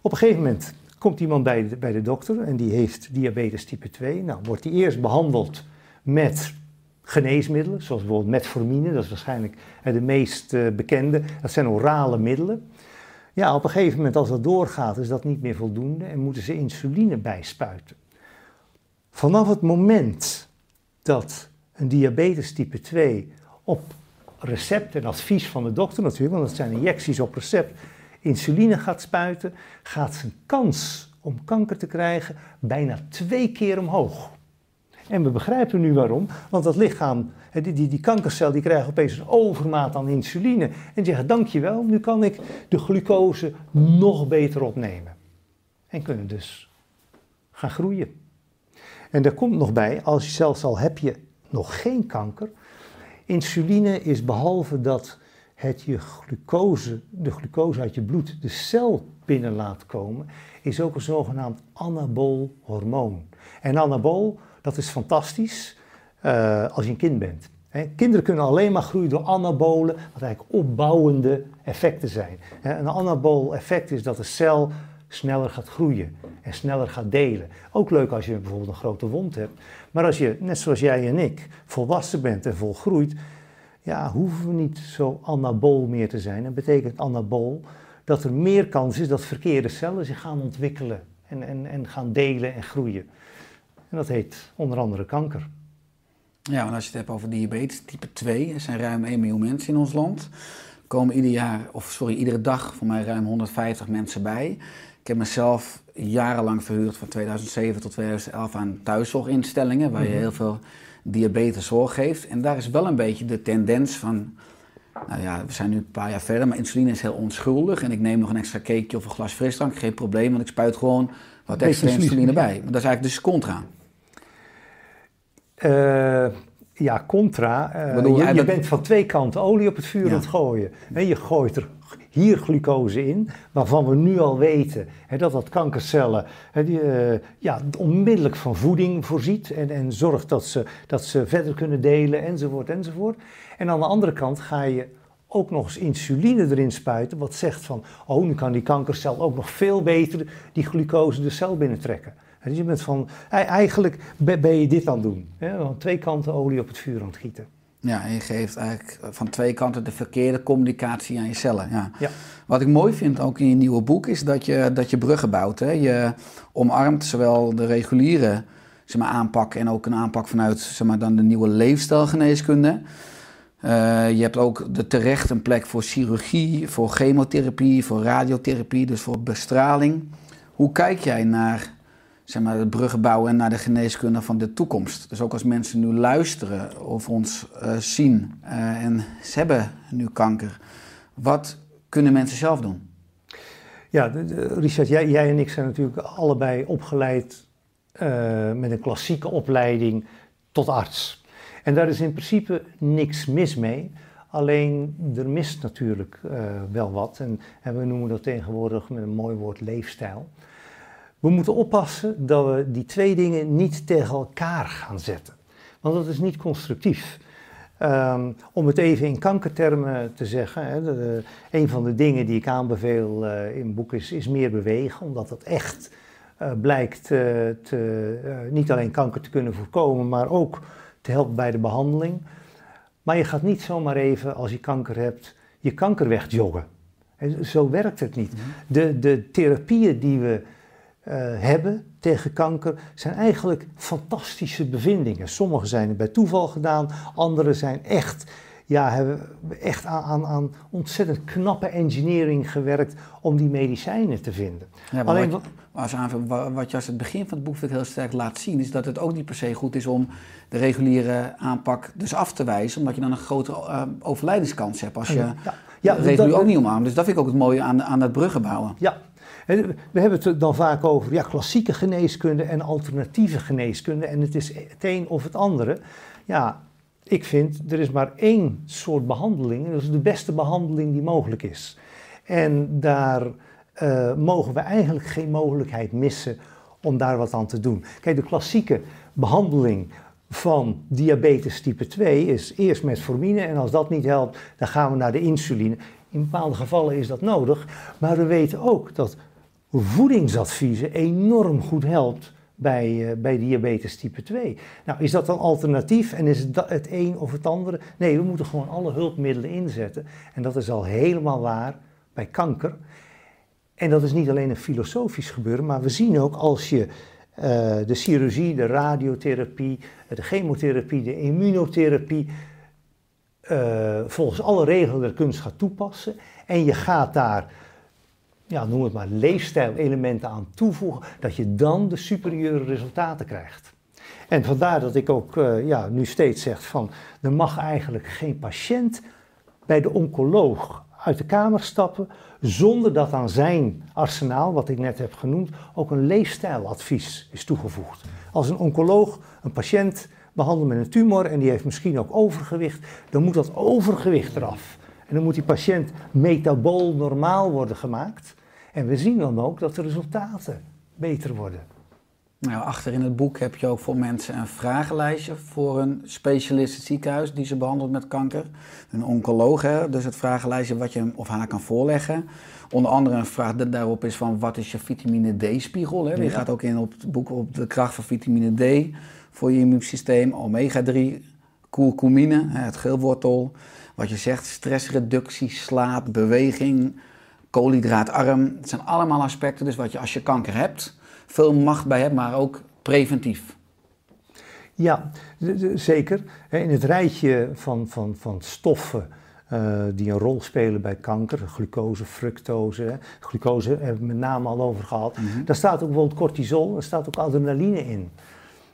Op een gegeven moment komt iemand bij de, bij de dokter en die heeft diabetes type 2. Nou, wordt die eerst behandeld met geneesmiddelen, zoals bijvoorbeeld metformine, dat is waarschijnlijk eh, de meest eh, bekende. Dat zijn orale middelen. Ja, op een gegeven moment als dat doorgaat, is dat niet meer voldoende en moeten ze insuline bijspuiten. Vanaf het moment dat een diabetes type 2 op recept en advies van de dokter natuurlijk, want dat zijn injecties op recept, insuline gaat spuiten, gaat zijn kans om kanker te krijgen bijna twee keer omhoog. En we begrijpen nu waarom, want dat lichaam, die, die, die kankercel, die krijgt opeens een overmaat aan insuline. En die zeggen, dankjewel, nu kan ik de glucose nog beter opnemen. En kunnen dus gaan groeien. En daar komt nog bij, als je zelfs al heb je nog geen kanker, insuline is behalve dat het je glucose, de glucose uit je bloed de cel binnen laat komen, is ook een zogenaamd anabool hormoon. En anabool, dat is fantastisch eh, als je een kind bent. Kinderen kunnen alleen maar groeien door anabolen, wat eigenlijk opbouwende effecten zijn. Een anabool effect is dat de cel sneller gaat groeien en sneller gaat delen. Ook leuk als je bijvoorbeeld een grote wond hebt. Maar als je, net zoals jij en ik, volwassen bent en volgroeit, ja, hoeven we niet zo anabool meer te zijn. Dat betekent anabool dat er meer kans is dat verkeerde cellen zich gaan ontwikkelen en, en, en gaan delen en groeien. En dat heet onder andere kanker. Ja, want als je het hebt over diabetes type 2, er zijn ruim 1 miljoen mensen in ons land. Komen ieder jaar, of sorry, iedere dag voor mij ruim 150 mensen bij. Ik heb mezelf jarenlang verhuurd van 2007 tot 2011 aan thuiszorginstellingen, waar je heel veel diabeteszorg geeft. En daar is wel een beetje de tendens van, nou ja, we zijn nu een paar jaar verder, maar insuline is heel onschuldig. En ik neem nog een extra cakeje of een glas frisdrank, geen probleem, want ik spuit gewoon wat extra insuline, bij. Maar dat is eigenlijk dus contra. Eh, ja, contra. eh, bedoel, je, bent van twee kanten olie op het vuur Ja. aan het gooien. Hè, je gooit er hier glucose in, waarvan we nu al weten hè, dat dat kankercellen hè, die, eh, ja, onmiddellijk van voeding voorziet en, en zorgt dat ze, dat ze verder kunnen delen enzovoort enzovoort. En aan de andere kant ga je ook nog eens insuline erin spuiten, wat zegt van, oh, nu kan die kankercel ook nog veel beter die glucose de cel binnentrekken. En dus je bent van, ei- eigenlijk ben je dit aan het doen. Hè? Twee kanten olie op het vuur aan het gieten. Ja, en je geeft eigenlijk van twee kanten de verkeerde communicatie aan je cellen. Ja. Ja. Wat ik mooi vind ook in je nieuwe boek is dat je, dat je bruggen bouwt. Hè? Je omarmt zowel de reguliere zeg maar, aanpak en ook een aanpak vanuit zeg maar, dan de nieuwe leefstijlgeneeskunde. Eh, je hebt ook de terecht een plek voor chirurgie, voor chemotherapie, voor radiotherapie, dus voor bestraling. Hoe kijk jij naar zeg maar, het bruggen bouwen en naar de geneeskunde van de toekomst? Dus ook als mensen nu luisteren of ons eh, zien eh, en ze hebben nu kanker, wat kunnen mensen zelf doen? Ja, de- de- Richard, jij, jij en ik zijn natuurlijk allebei opgeleid eh, met een klassieke opleiding tot arts. En daar is in principe niks mis mee Alleen er mist natuurlijk wel wat. En, en we noemen dat tegenwoordig met een mooi woord leefstijl. We moeten oppassen dat we die twee dingen niet tegen elkaar gaan zetten. Want dat is niet constructief. Ehm, om het even in kankertermen te zeggen, hè, de, de- een van de dingen die ik aanbeveel eh, in het boek is, is meer bewegen, omdat dat echt eh, blijkt eh, te, eh, niet alleen kanker te kunnen voorkomen, maar ook te helpen bij de behandeling. Maar je gaat niet zomaar even, als je kanker hebt, je kanker wegjoggen. En Zo werkt het niet. De, de therapieën die we eh, hebben tegen kanker zijn eigenlijk fantastische bevindingen. Sommige zijn bij toeval gedaan, andere zijn echt, ja, hebben echt aan, aan, aan ontzettend knappe engineering gewerkt om die medicijnen te vinden. Ja, maar Alleen wat, als aanvulling, wa- wat je als het begin van het boek heel sterk laat zien, is dat het ook niet per se goed is om de reguliere aanpak dus af te wijzen, omdat je dan een grotere eh, overlijdenskans hebt als je Ja, ja, dat- ook niet omarmt. Dus dat vind ik ook het mooie aan, aan dat bruggen bouwen. Ja, we hebben het dan vaak over ja, klassieke geneeskunde en alternatieve geneeskunde. En het is het een of het andere. Ja, ik vind er is maar één soort behandeling. En dat is de beste behandeling die mogelijk is. En daar eh, mogen we eigenlijk geen mogelijkheid missen om daar wat aan te doen. Kijk, de klassieke behandeling van diabetes type 2 is eerst metformine en als dat niet helpt, dan gaan we naar de insuline. In bepaalde gevallen is dat nodig, maar we weten ook dat voedingsadviezen enorm goed helpt bij, eh, bij diabetes type 2. Nou, is dat dan alternatief en is het het een of het andere? Nee, we moeten gewoon alle hulpmiddelen inzetten. En dat is al helemaal waar bij kanker. En dat is niet alleen een filosofisch gebeuren, maar we zien ook als je eh, de chirurgie, de radiotherapie, de chemotherapie, de immunotherapie eh, volgens alle regelen der kunst gaat toepassen en je gaat daar, ja, noem het maar, leefstijlelementen aan toevoegen, dat je dan de superieure resultaten krijgt. En vandaar dat ik ook eh, ja, nu steeds zeg van, er mag eigenlijk geen patiënt bij de oncoloog uit de kamer stappen zonder dat aan zijn arsenaal, wat ik net heb genoemd, ook een leefstijladvies is toegevoegd. Als een oncoloog een patiënt behandelt met een tumor en die heeft misschien ook overgewicht, dan moet dat overgewicht eraf. En dan moet die patiënt metabool normaal worden gemaakt. En we zien dan ook dat de resultaten beter worden. Nou, achter in het boek heb je ook voor mensen een vragenlijstje voor een specialist ziekenhuis die ze behandelt met kanker. Een oncoloog, hè? dus het vragenlijstje wat je hem of haar kan voorleggen. Onder andere een vraag da- daarop is van wat is je vitamine D-spiegel? Hè? Je Ja. gaat ook in op het boek op de kracht van vitamine D voor je immuunsysteem. Omega-3, curcumine, het geelwortel. Wat je zegt, stressreductie, slaap, beweging, koolhydraatarm. Het zijn allemaal aspecten dus wat je als je kanker hebt veel macht bij hebt, maar ook preventief. Ja, zeker. In het rijtje van, van, van stoffen eh, die een rol spelen bij kanker, glucose, fructose, hè. glucose hebben we met name al over gehad. Daar staat ook bijvoorbeeld cortisol, daar staat ook adrenaline in.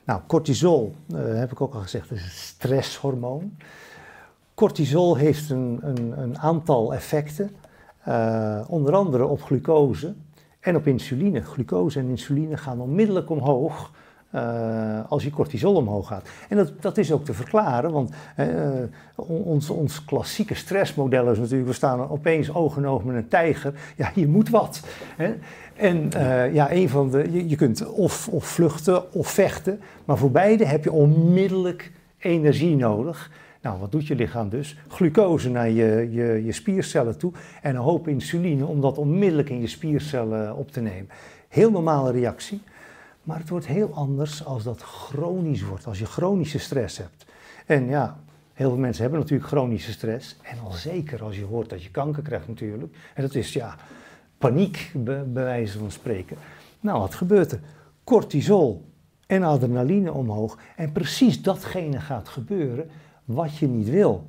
Nou, cortisol, eh, heb ik ook al gezegd, is een stresshormoon. Cortisol heeft een, een, een aantal effecten, eh, onder andere op glucose en op insuline. Glucose en insuline gaan onmiddellijk omhoog eh, als je cortisol omhoog gaat. En dat, dat is ook te verklaren, want eh, on- ons, ons klassieke stressmodel is natuurlijk, we staan opeens oog in oog met een tijger. Ja, je moet wat. Hè? En ja, een van de, je, je kunt of, of vluchten of vechten, maar voor beide heb je onmiddellijk energie nodig. Nou, wat doet je lichaam dus? Glucose naar je, je, je spiercellen toe en een hoop insuline om dat onmiddellijk in je spiercellen op te nemen. Heel normale reactie, maar het wordt heel anders als dat chronisch wordt, als je chronische stress hebt. En ja, heel veel mensen hebben natuurlijk chronische stress en al zeker als je hoort dat je kanker krijgt natuurlijk. En dat is ja, paniek bij wijze van spreken. Nou, wat gebeurt er? Cortisol en adrenaline omhoog en precies datgene gaat gebeuren wat je niet wil.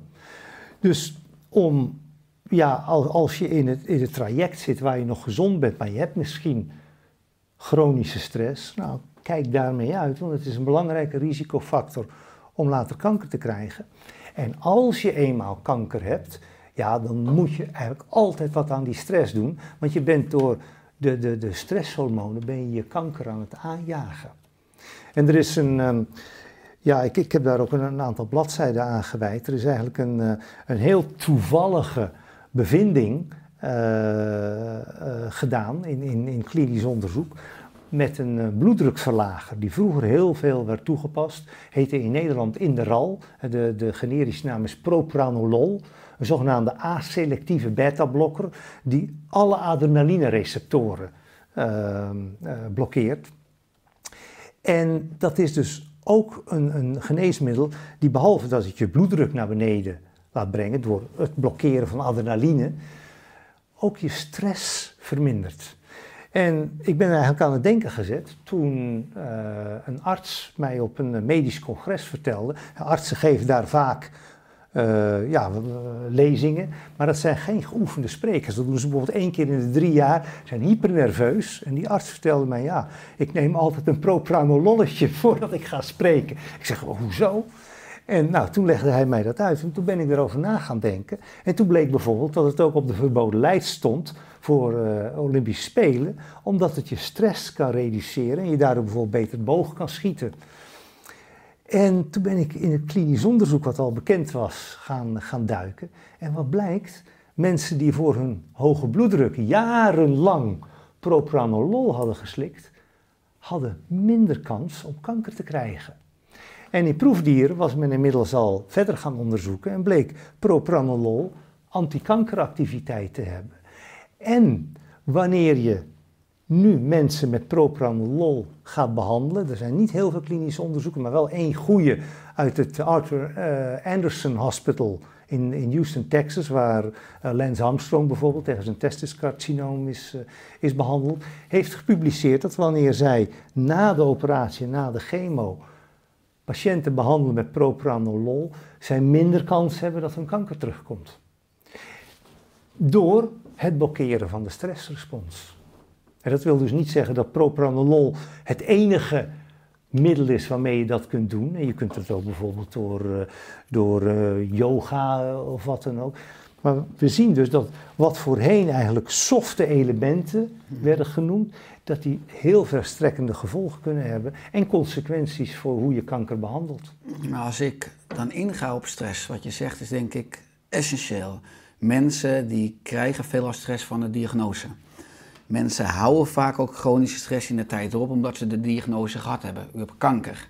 Dus om, ja, als, je in het, in het traject zit waar je nog gezond bent, maar je hebt misschien chronische stress, nou, kijk daarmee uit, want het is een belangrijke risicofactor om later kanker te krijgen. En als je eenmaal kanker hebt, ja, dan moet je eigenlijk altijd wat aan die stress doen, want je bent door de, de, de stresshormonen ben je je kanker aan het aanjagen. En er is een, ehm, Ja, ik, ik heb daar ook een, aantal bladzijden aan gewijd. Er is eigenlijk een, eh, een heel toevallige bevinding eh, eh, gedaan in, in, in klinisch onderzoek met een bloeddrukverlager die vroeger heel veel werd toegepast. Heette in Nederland Inderal. De, de generische naam is propranolol. Een zogenaamde aselectieve beta-blokker die alle adrenalinereceptoren uh, blokkeert. En dat is dus ook een, een geneesmiddel die behalve dat het je bloeddruk naar beneden laat brengen door het blokkeren van adrenaline, ook je stress vermindert. En ik ben eigenlijk aan het denken gezet toen uh, een arts mij op een medisch congres vertelde. Artsen geven daar vaak uh, ja, lezingen, maar dat zijn geen geoefende sprekers. Dat doen ze bijvoorbeeld één keer in de drie jaar, zijn hypernerveus. En die arts vertelde mij, ja, ik neem altijd een propranololletje <laughs> voordat ik ga spreken. Ik zeg, hoezo? En nou, toen legde hij mij dat uit en toen ben ik erover na gaan denken. En toen bleek bijvoorbeeld dat het ook op de verboden lijst stond voor uh, Olympische Spelen, omdat het je stress kan reduceren en je daardoor bijvoorbeeld beter boog kan schieten. En toen ben ik in het klinisch onderzoek, wat al bekend was, gaan, gaan duiken. En wat blijkt? Mensen die voor hun hoge bloeddruk jarenlang propranolol hadden geslikt, hadden minder kans om kanker te krijgen. En in proefdieren was men inmiddels al verder gaan onderzoeken en bleek propranolol antikankeractiviteit te hebben. En wanneer je nu mensen met propranolol gaat behandelen, er zijn niet heel veel klinische onderzoeken, maar wel één goede uit het Arthur uh, Anderson Hospital in, in Houston, Texas, waar uh, Lance Armstrong bijvoorbeeld tegen zijn testiscarcinoom is, uh, is behandeld, heeft gepubliceerd dat wanneer zij na de operatie, na de chemo, patiënten behandelen met propranolol, zij minder kans hebben dat hun kanker terugkomt. Door het blokkeren van de stressrespons. En dat wil dus niet zeggen dat propranolol het enige middel is waarmee je dat kunt doen. En je kunt het ook bijvoorbeeld door, uh, door uh, yoga of wat dan ook. Maar we zien dus dat wat voorheen eigenlijk softe elementen werden genoemd, dat die heel verstrekkende gevolgen kunnen hebben en consequenties voor hoe je kanker behandelt. Maar als ik dan inga op stress, wat je zegt, is denk ik essentieel. Mensen die krijgen veel stress van de diagnose. Mensen houden vaak ook chronische stress in de tijd erop omdat ze de diagnose gehad hebben. U hebt kanker.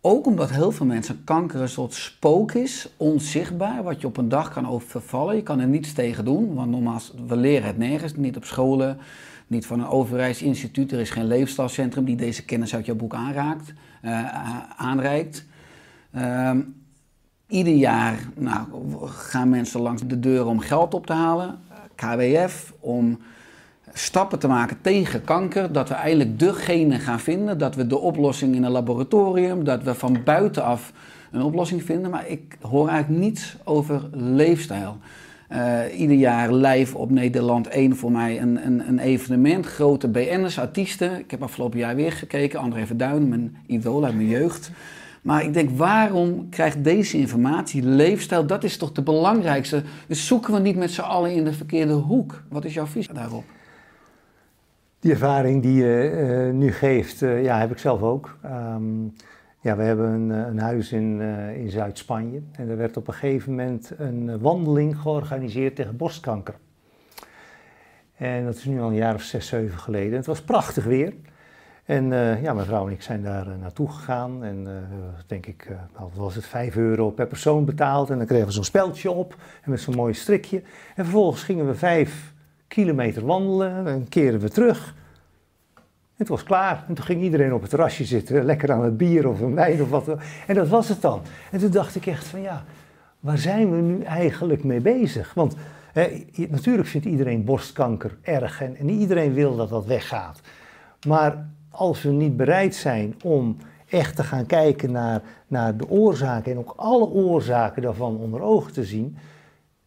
Ook omdat heel veel mensen kanker een soort spook is, onzichtbaar, wat je op een dag kan overvallen. Je kan er niets tegen doen, want normaal, we leren het nergens, niet op scholen, niet van een overheidsinstituut. Er is geen leefstijlcentrum die deze kennis uit jouw boek aanraakt, uh, aanreikt. Uh, ieder jaar nou, gaan mensen langs de deuren om geld op te halen, KWF, om stappen te maken tegen kanker, dat we eindelijk de genen gaan vinden, dat we de oplossing in een laboratorium, dat we van buitenaf een oplossing vinden, maar ik hoor eigenlijk niets over leefstijl. Uh, ieder jaar live op Nederland 1 voor mij een, een, een evenement. Grote BN'ers, artiesten. Ik heb afgelopen jaar weer gekeken. André Verduin, mijn idool uit mijn jeugd. Maar ik denk, waarom krijgt deze informatie, leefstijl, dat is toch de belangrijkste. Dus zoeken we niet met z'n allen in de verkeerde hoek. Wat is jouw visie daarop? Die ervaring die je uh, nu geeft, uh, ja, heb ik zelf ook. Um, ja, we hebben een, een huis in, in Zuid-Spanje en er werd op een gegeven moment een wandeling georganiseerd tegen borstkanker. En dat is nu al een jaar of zes, zeven geleden. Het was prachtig weer. En uh, ja, mijn vrouw en ik zijn daar naartoe gegaan. En uh, denk ik, nou, wat was het, 5 euro per persoon betaald. En dan kregen we zo'n speldje op en met zo'n mooi strikje. En vervolgens gingen we vijf kilometer wandelen en keren we terug. Het was klaar. En toen ging iedereen op het terrasje zitten, lekker aan het bier of een wijn of wat. En dat was het dan. En toen dacht ik echt van ja, waar zijn we nu eigenlijk mee bezig? Want natuurlijk vindt iedereen borstkanker erg en, en iedereen wil dat dat weggaat. Maar als we niet bereid zijn om echt te gaan kijken naar, naar de oorzaken en ook alle oorzaken daarvan onder ogen te zien,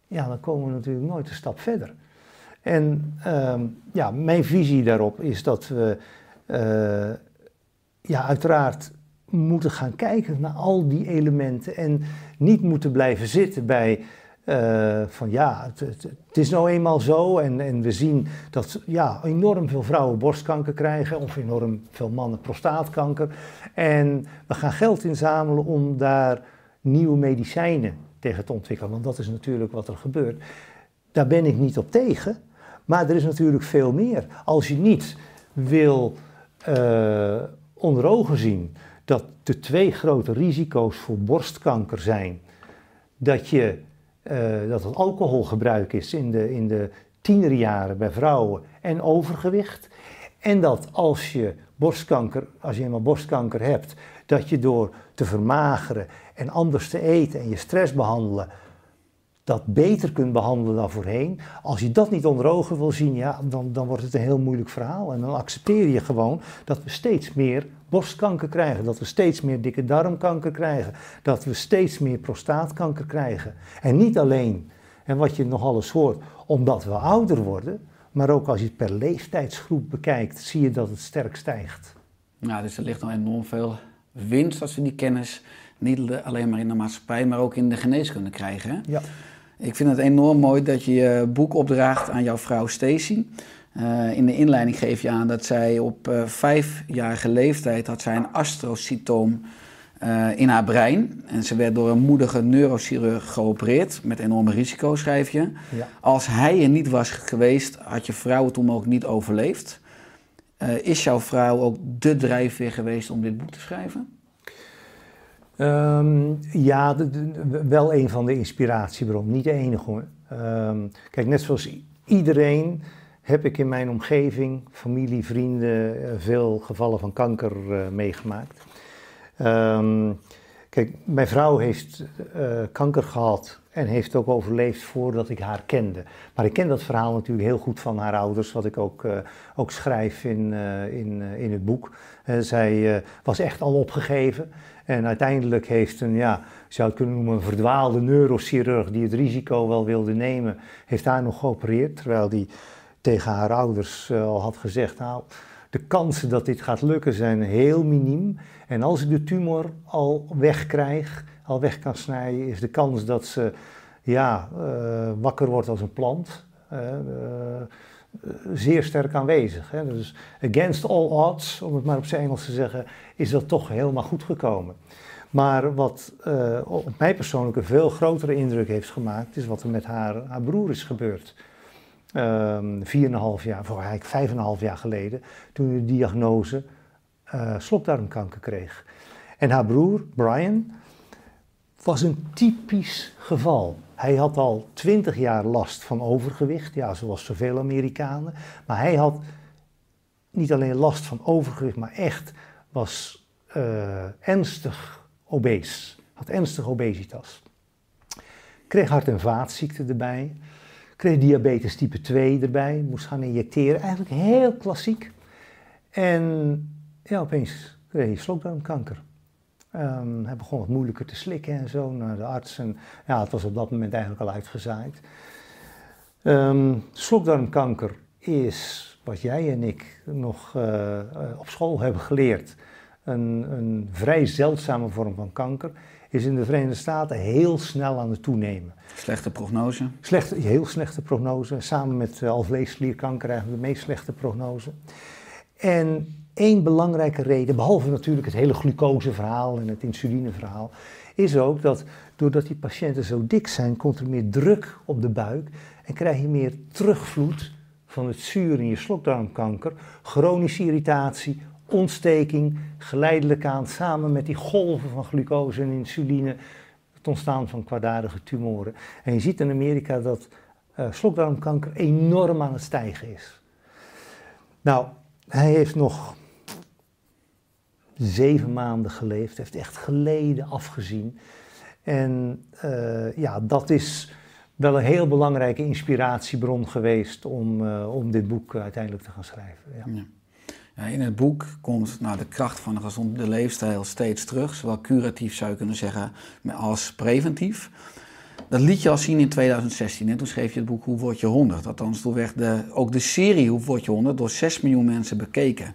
ja, dan komen we natuurlijk nooit een stap verder. En uh, ja, mijn visie daarop is dat we uh, ja, uiteraard moeten gaan kijken naar al die elementen en niet moeten blijven zitten bij eh, van ja, het, het, het is nou eenmaal zo. En, en we zien dat ja, enorm veel vrouwen borstkanker krijgen. Of enorm veel mannen prostaatkanker. En we gaan geld inzamelen om daar nieuwe medicijnen tegen te ontwikkelen. Want dat is natuurlijk wat er gebeurt. Daar ben ik niet op tegen. Maar er is natuurlijk veel meer. Als je niet wil eh, onder ogen zien dat de twee grote risico's voor borstkanker zijn. Dat, je, eh, dat het alcoholgebruik is in de, in de tienerjaren bij vrouwen en overgewicht. En dat als je borstkanker, als je eenmaal borstkanker hebt, dat je door te vermageren en anders te eten en je stress behandelen, dat beter kunt behandelen dan voorheen. Als je dat niet onder ogen wil zien, ja, dan, dan wordt het een heel moeilijk verhaal. En dan accepteer je gewoon dat we steeds meer borstkanker krijgen, dat we steeds meer dikke darmkanker krijgen, dat we steeds meer prostaatkanker krijgen. En niet alleen, en wat je nog alles hoort, omdat we ouder worden, maar ook als je het per leeftijdsgroep bekijkt, zie je dat het sterk stijgt. Nou, dus er ligt nog enorm veel winst als we die kennis niet alleen maar in de maatschappij, maar ook in de geneeskunde krijgen. Hè? Ja. Ik vind het enorm mooi dat je je boek opdraagt aan jouw vrouw Stacy. Uh, in de inleiding geef je aan dat zij op uh, vijfjarige leeftijd had zij een astrocytoom uh, in haar brein. En ze werd door een moedige neurochirurg geopereerd met enorme risico's, schrijf je. Ja. Als hij er niet was geweest, had je vrouw het toen ook niet overleefd. is jouw vrouw ook de drijfveer geweest om dit boek te schrijven? Um, ja, wel een van de inspiratiebronnen, niet de enige hoor. Um, kijk, net zoals iedereen heb ik in mijn omgeving, familie, vrienden, veel gevallen van kanker uh, meegemaakt. Um, kijk, mijn vrouw heeft uh, kanker gehad en heeft ook overleefd voordat ik haar kende. Maar ik ken dat verhaal natuurlijk heel goed van haar ouders, wat ik ook, ook schrijf in, in, in het boek. zij was echt al opgegeven. En uiteindelijk heeft een, ja, zou het kunnen noemen, een verdwaalde neurochirurg die het risico wel wilde nemen, heeft haar nog geopereerd. Terwijl die tegen haar ouders uh, al had gezegd, nou, de kansen dat dit gaat lukken zijn heel miniem. En als ik de tumor al wegkrijg, al weg kan snijden, is de kans dat ze ja, uh, wakker wordt als een plant. Uh, zeer sterk aanwezig. Hè. Dus against all odds, om het maar op zijn Engels te zeggen, is dat toch helemaal goed gekomen. Maar wat uh, op mij persoonlijk een veel grotere indruk heeft gemaakt, is wat er met haar, haar broer is gebeurd. Um, 4,5 jaar, of eigenlijk 5,5 jaar geleden, toen de diagnose uh, slokdarmkanker kreeg. En haar broer, Brian, was een typisch geval. Hij had al twintig jaar last van overgewicht, ja, zoals zoveel Amerikanen. Maar hij had niet alleen last van overgewicht, maar echt was uh, ernstig obese. Had ernstig obesitas. Kreeg hart- en vaatziekten erbij. Kreeg diabetes type 2 erbij. Moest gaan injecteren. Eigenlijk heel klassiek. En ja, opeens kreeg hij slokdarmkanker. Um, hij begon wat moeilijker te slikken en zo naar de arts. En ja, het was op dat moment eigenlijk al uitgezaaid. Um, slokdarmkanker is, wat jij en ik nog uh, op school hebben geleerd, een, een, vrij zeldzame vorm van kanker. Is in de Verenigde Staten heel snel aan het toenemen. Slechte prognose? Slechte, heel slechte prognose. Samen met uh, alvleesklierkanker eigenlijk de meest slechte prognose. En Eén belangrijke reden, behalve natuurlijk het hele glucoseverhaal en het insulineverhaal, is ook dat doordat die patiënten zo dik zijn, komt er meer druk op de buik en krijg je meer terugvloed van het zuur in je slokdarmkanker, chronische irritatie, ontsteking, geleidelijk aan samen met die golven van glucose en insuline, het ontstaan van kwaadaardige tumoren. En je ziet in Amerika dat uh, slokdarmkanker enorm aan het stijgen is. Nou, hij heeft nog zeven maanden geleefd, heeft echt geleden afgezien. En uh, ja, dat is wel een heel belangrijke inspiratiebron geweest om, uh, om dit boek uiteindelijk te gaan schrijven. Ja. Ja. In het boek komt nou, de kracht van een gezonde leefstijl steeds terug, zowel curatief zou je kunnen zeggen als preventief. Dat liet je al zien in 2016. En toen schreef je het boek Hoe word je 100? Althans, toen werd de, ook de serie Hoe word je 100 door 6 miljoen mensen bekeken.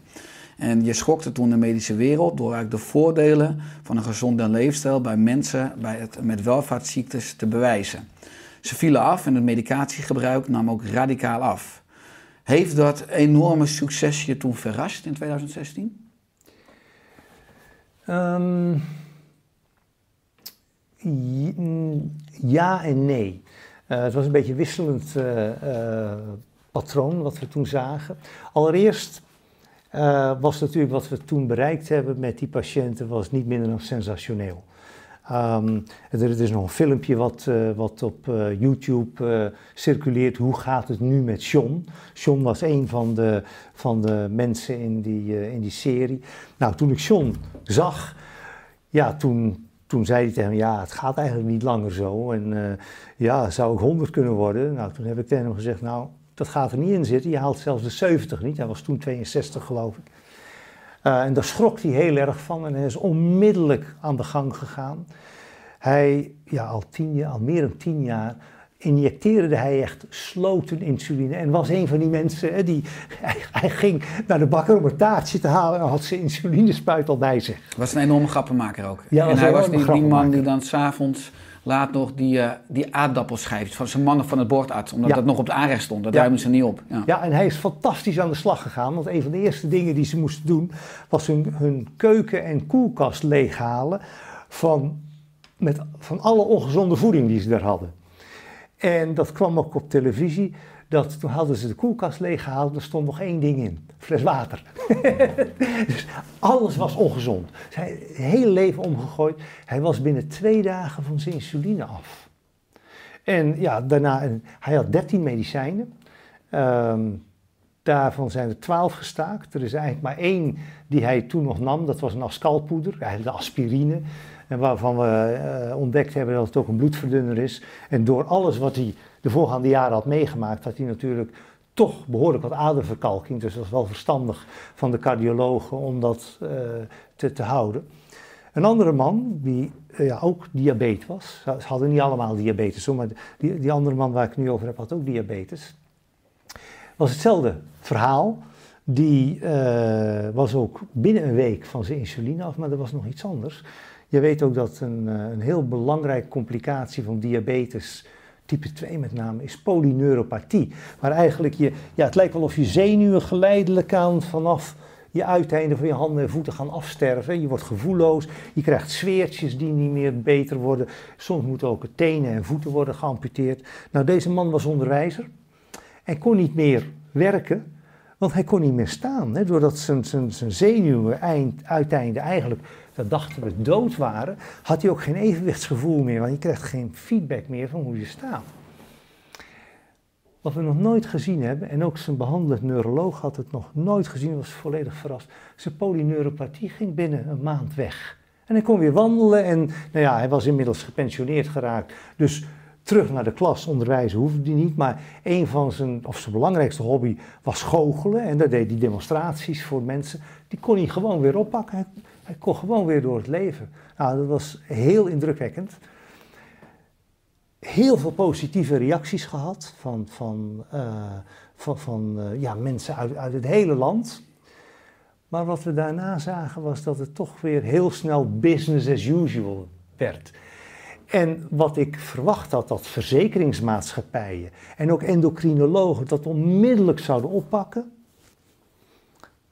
En je schokte toen de medische wereld door de voordelen van een gezonde leefstijl bij mensen bij het, met welvaartsziektes te bewijzen. Ze vielen af en het medicatiegebruik nam ook radicaal af. Heeft dat enorme succes je toen verrast in 2016? Ehm, mm, ja en nee. Eh, het was een beetje een wisselend eh, eh, patroon wat we toen zagen. Allereerst was natuurlijk wat we toen bereikt hebben met die patiënten was niet minder dan sensationeel. Ehm, er, is nog een filmpje wat, eh, wat op eh, YouTube eh, circuleert. Hoe gaat het nu met John? John was een van de, van de mensen in die, in die serie. Nou, toen ik John zag, ja, toen, toen zei hij tegen me, ja, het gaat eigenlijk niet langer zo. En ja, zou ik 100 kunnen worden? Nou, toen heb ik tegen hem gezegd, nou, dat gaat er niet in zitten. Je haalt zelfs de 70 niet. Hij was toen 62, geloof ik. Eh, en daar schrok hij heel erg van en hij is onmiddellijk aan de gang gegaan. Hij, ja, al, tien jaar, al meer dan tien jaar, injecteerde hij echt sloten insuline. En was een van die mensen, hè, die, hij, hij ging naar de bakker om een taartje te halen en had zijn insulinespuit al bij zich. Was een enorme grappenmaker ook. Ja, en was hij was die, die man die dan s'avonds laat nog die, eh die aardappelschijfjes van zijn mannen van het bord at. Omdat Ja. dat nog op de aanrecht stond. Dat Ja. ruimen ze niet op. Ja. Ja, en hij is fantastisch aan de slag gegaan. Want een van de eerste dingen die ze moesten doen, was hun, hun keuken en koelkast leeghalen van, met, van alle ongezonde voeding die ze daar hadden. En dat kwam ook op televisie. Dat, toen hadden ze de koelkast leeggehaald, er stond nog één ding in. Fles water. <laughs> dus alles was ongezond. Zijn hele leven omgegooid. Hij was binnen twee dagen van zijn insuline af. En ja, daarna, hij had 13 medicijnen. Ehm, daarvan zijn er 12 gestaakt. Er is eigenlijk maar één die hij toen nog nam. Dat was een ascalpoeder, de aspirine. En waarvan we eh, ontdekt hebben dat het ook een bloedverdunner is. En door alles wat hij de voorgaande jaren had meegemaakt, had hij natuurlijk toch behoorlijk wat aderverkalking. Dus dat was wel verstandig van de cardiologen om dat eh, te, te houden. Een andere man, die eh, ja, ook diabetes was. Ze hadden niet allemaal diabetes, maar die, die andere man waar ik nu over heb, had ook diabetes. Was hetzelfde verhaal. Die eh, was ook binnen een week van zijn insuline af, maar er was nog iets anders. Je weet ook dat een, een heel belangrijke complicatie van diabetes, type 2 met name, is polyneuropathie. Waar eigenlijk je, ja, het lijkt wel of je zenuwen geleidelijk aan vanaf je uiteinden van je handen en voeten gaan afsterven. Je wordt gevoelloos, je krijgt zweertjes die niet meer beter worden. Soms moeten ook tenen en voeten worden geamputeerd. Nou, deze man was onderwijzer en kon niet meer werken, want hij kon niet meer staan. Hè, doordat zijn, zijn, zijn zenuwen eind, uiteinden eigenlijk, dat dachten we, dood waren, had hij ook geen evenwichtsgevoel meer, want je krijgt geen feedback meer van hoe je staat. Wat we nog nooit gezien hebben, en ook zijn behandelend neuroloog had het nog nooit gezien, was volledig verrast. Zijn polyneuropathie ging binnen een maand weg. En hij kon weer wandelen en nou ja, hij was inmiddels gepensioneerd geraakt. Dus terug naar de klas onderwijzen hoefde hij niet. Maar een van zijn, of zijn belangrijkste hobby was goochelen. En daar deed hij demonstraties voor mensen. Die kon hij gewoon weer oppakken. Hij, kon gewoon weer door het leven. Nou, dat was heel indrukwekkend heel veel positieve reacties gehad van, van, eh, van, van eh, ja, mensen uit, uit het hele land. Maar wat we daarna zagen was dat het toch weer heel snel business as usual werd. En wat ik verwacht had, dat verzekeringsmaatschappijen en ook endocrinologen dat onmiddellijk zouden oppakken.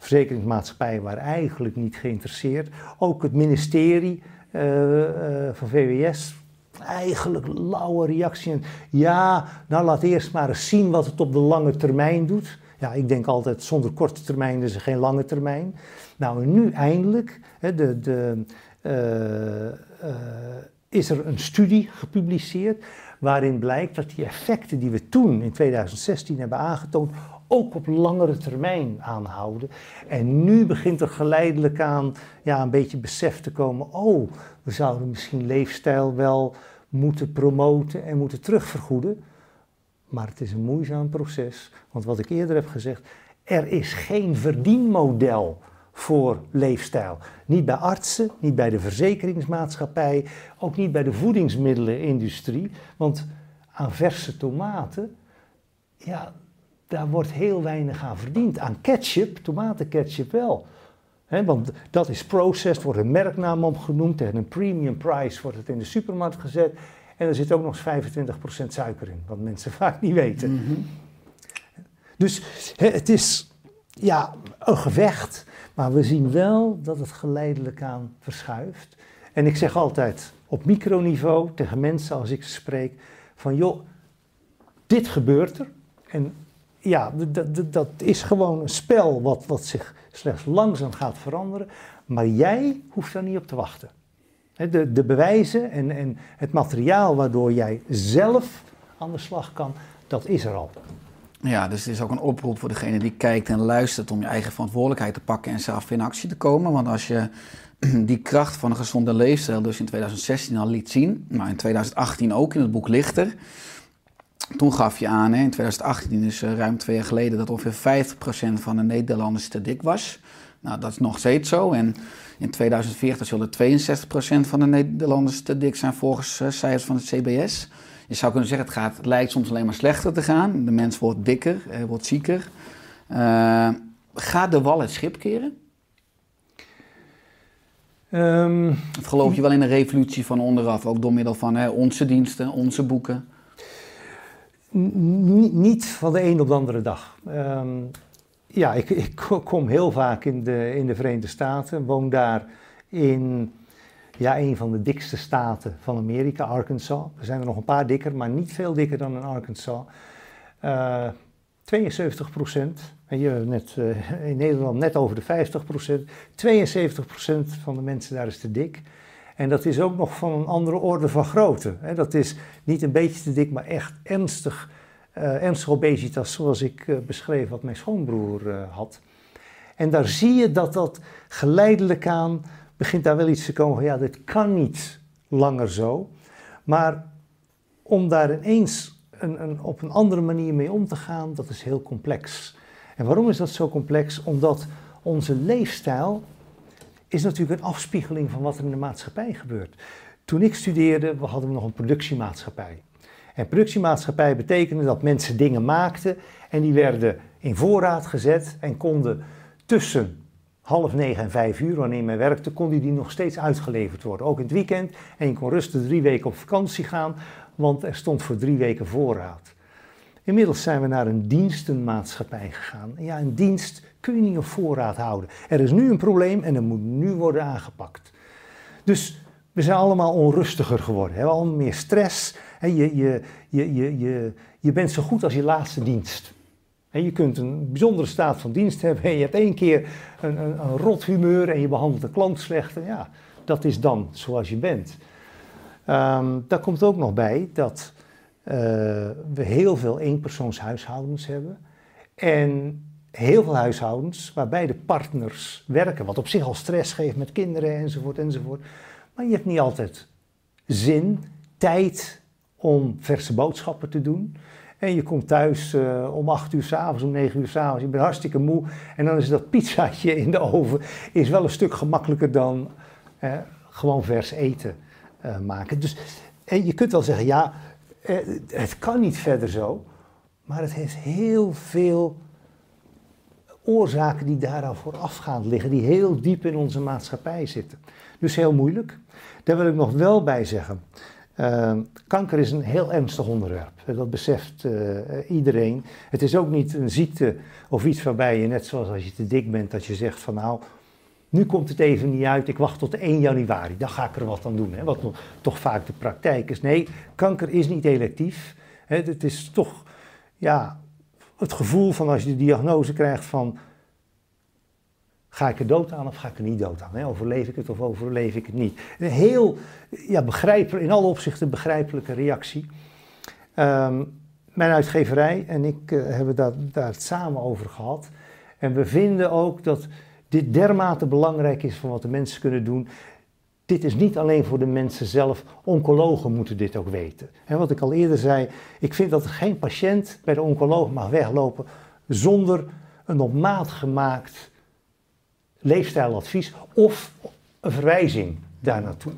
Verzekeringsmaatschappijen waren eigenlijk niet geïnteresseerd. Ook het ministerie eh, eh, van VWS eigenlijk lauwe reactie. Ja, nou laat eerst maar eens zien wat het op de lange termijn doet. Ja, ik denk altijd zonder korte termijn is er geen lange termijn. Nou, en nu eindelijk hè, de, de, eh, is er een studie gepubliceerd waarin blijkt dat die effecten die we toen in 2016 hebben aangetoond ook op langere termijn aanhouden. En nu begint er geleidelijk aan ja, een beetje besef te komen, oh, we zouden misschien leefstijl wel moeten promoten en moeten terugvergoeden. Maar het is een moeizaam proces, want wat ik eerder heb gezegd, er is geen verdienmodel voor leefstijl. Niet bij artsen, niet bij de verzekeringsmaatschappij, ook niet bij de voedingsmiddelenindustrie. Want aan verse tomaten, ja, daar wordt heel weinig aan verdiend. Aan ketchup, tomatenketchup wel. He, want dat is processed, wordt een merknaam opgenoemd, tegen een premium price wordt het in de supermarkt gezet. En er zit ook nog eens 25% suiker in, wat mensen <laughs> vaak niet weten. Mhm. Dus het is ja, een gevecht, maar we zien wel dat het geleidelijk aan verschuift. En ik zeg altijd op microniveau tegen mensen als ik ze spreek: van joh, dit gebeurt er. En ja, dat, is gewoon een spel wat, wat zich slechts langzaam gaat veranderen. Maar jij hoeft daar niet op te wachten. De, de bewijzen en, en het materiaal waardoor jij zelf aan de slag kan, dat is er al. Ja, dus het is ook een oproep voor degene die kijkt en luistert om je eigen verantwoordelijkheid te pakken en zelf in actie te komen. Want als je <clears throat> die kracht van een gezonde leefstijl dus in 2016 al liet zien, maar in 2018 ook in het boek Lichter. Toen gaf je aan, hè, in 2018, dus eh, ruim twee jaar geleden, dat ongeveer 50% van de Nederlanders te dik was. Nou, dat is nog steeds zo. En in 2040 zullen 62% van de Nederlanders te dik zijn volgens eh, cijfers van het CBS. Je zou kunnen zeggen, het, gaat, het lijkt soms alleen maar slechter te gaan. De mens wordt dikker, eh, wordt zieker. Gaat de wal het schip keren? Ehm, Of geloof je wel in een revolutie van onderaf, ook door middel van hè, onze diensten, onze boeken? Niet van de een op de andere dag. Ehm, ja, ik, ik kom heel vaak in de, in de Verenigde Staten, woon daar in ja, een van de dikste staten van Amerika, Arkansas. Er zijn er nog een paar dikker, maar niet veel dikker dan in Arkansas. Eh 72 procent, en net, eh, in Nederland net over de 50 procent. 72 procent van de mensen daar is te dik. En dat is ook nog van een andere orde van grootte. Dat is niet een beetje te dik, maar echt ernstig, ernstige obesitas, zoals ik eh, beschreef wat mijn schoonbroer eh, had. En daar zie je dat dat geleidelijk aan begint daar wel iets te komen van ja, dit kan niet langer zo. Maar om daar ineens een, een, op een andere manier mee om te gaan, dat is heel complex. En waarom is dat zo complex? Omdat onze leefstijl is natuurlijk een afspiegeling van wat er in de maatschappij gebeurt. Toen ik studeerde, we hadden we nog een productiemaatschappij. En productiemaatschappij betekende dat mensen dingen maakten en die werden in voorraad gezet en konden tussen half negen en vijf uur, wanneer men werkte, kon die, nog steeds uitgeleverd worden. Ook in het weekend. En je kon rustig drie weken op vakantie gaan, want er stond voor drie weken voorraad. Inmiddels zijn we naar een dienstenmaatschappij gegaan. Ja, een dienst kun je niet op voorraad houden. Er is nu een probleem en dat moet nu worden aangepakt. Dus we zijn allemaal onrustiger geworden. Hebben allemaal meer stress. Je, je, je, je, je, je bent zo goed als je laatste dienst. Je kunt een bijzondere staat van dienst hebben en je hebt één keer een, een, een rot humeur en je behandelt de klant slecht. En ja, dat is dan zoals je bent. Ehm, daar komt ook nog bij dat eh, we heel veel eenpersoonshuishoudens hebben. En heel veel huishoudens waarbij de partners werken, wat op zich al stress geeft met kinderen enzovoort enzovoort. Maar je hebt niet altijd zin, tijd om verse boodschappen te doen. En je komt thuis eh, om 8 uur s'avonds, om 9 uur s'avonds, je bent hartstikke moe. En dan is dat pizzaatje in de oven is wel een stuk gemakkelijker dan eh, gewoon vers eten eh, maken. Dus eh, je kunt wel zeggen, ja, het kan niet verder zo. Maar het heeft heel veel oorzaken die daaraan voorafgaand liggen, die heel diep in onze maatschappij zitten. Dus heel moeilijk. Daar wil ik nog wel bij zeggen. eh, kanker is een heel ernstig onderwerp. Dat beseft eh, iedereen. Het is ook niet een ziekte of iets waarbij je, net zoals als je te dik bent, dat je zegt van nou, nu komt het even niet uit, ik wacht tot 1 januari, dan ga ik er wat aan doen. Hè, wat toch vaak de praktijk is. Nee, kanker is niet electief. Het is toch ja, het gevoel van als je de diagnose krijgt van ga ik er dood aan of ga ik er niet dood aan? Hè? Overleef ik het of overleef ik het niet? Een heel ja, begrijpelijk, in alle opzichten begrijpelijke reactie. Ehm, mijn uitgeverij en ik eh, hebben daar, daar het samen over gehad. En we vinden ook dat dit dermate belangrijk is van wat de mensen kunnen doen. Dit is niet alleen voor de mensen zelf, oncologen moeten dit ook weten. En wat ik al eerder zei, ik vind dat geen patiënt bij de oncoloog mag weglopen zonder een op maat gemaakt leefstijladvies of een verwijzing daar naartoe.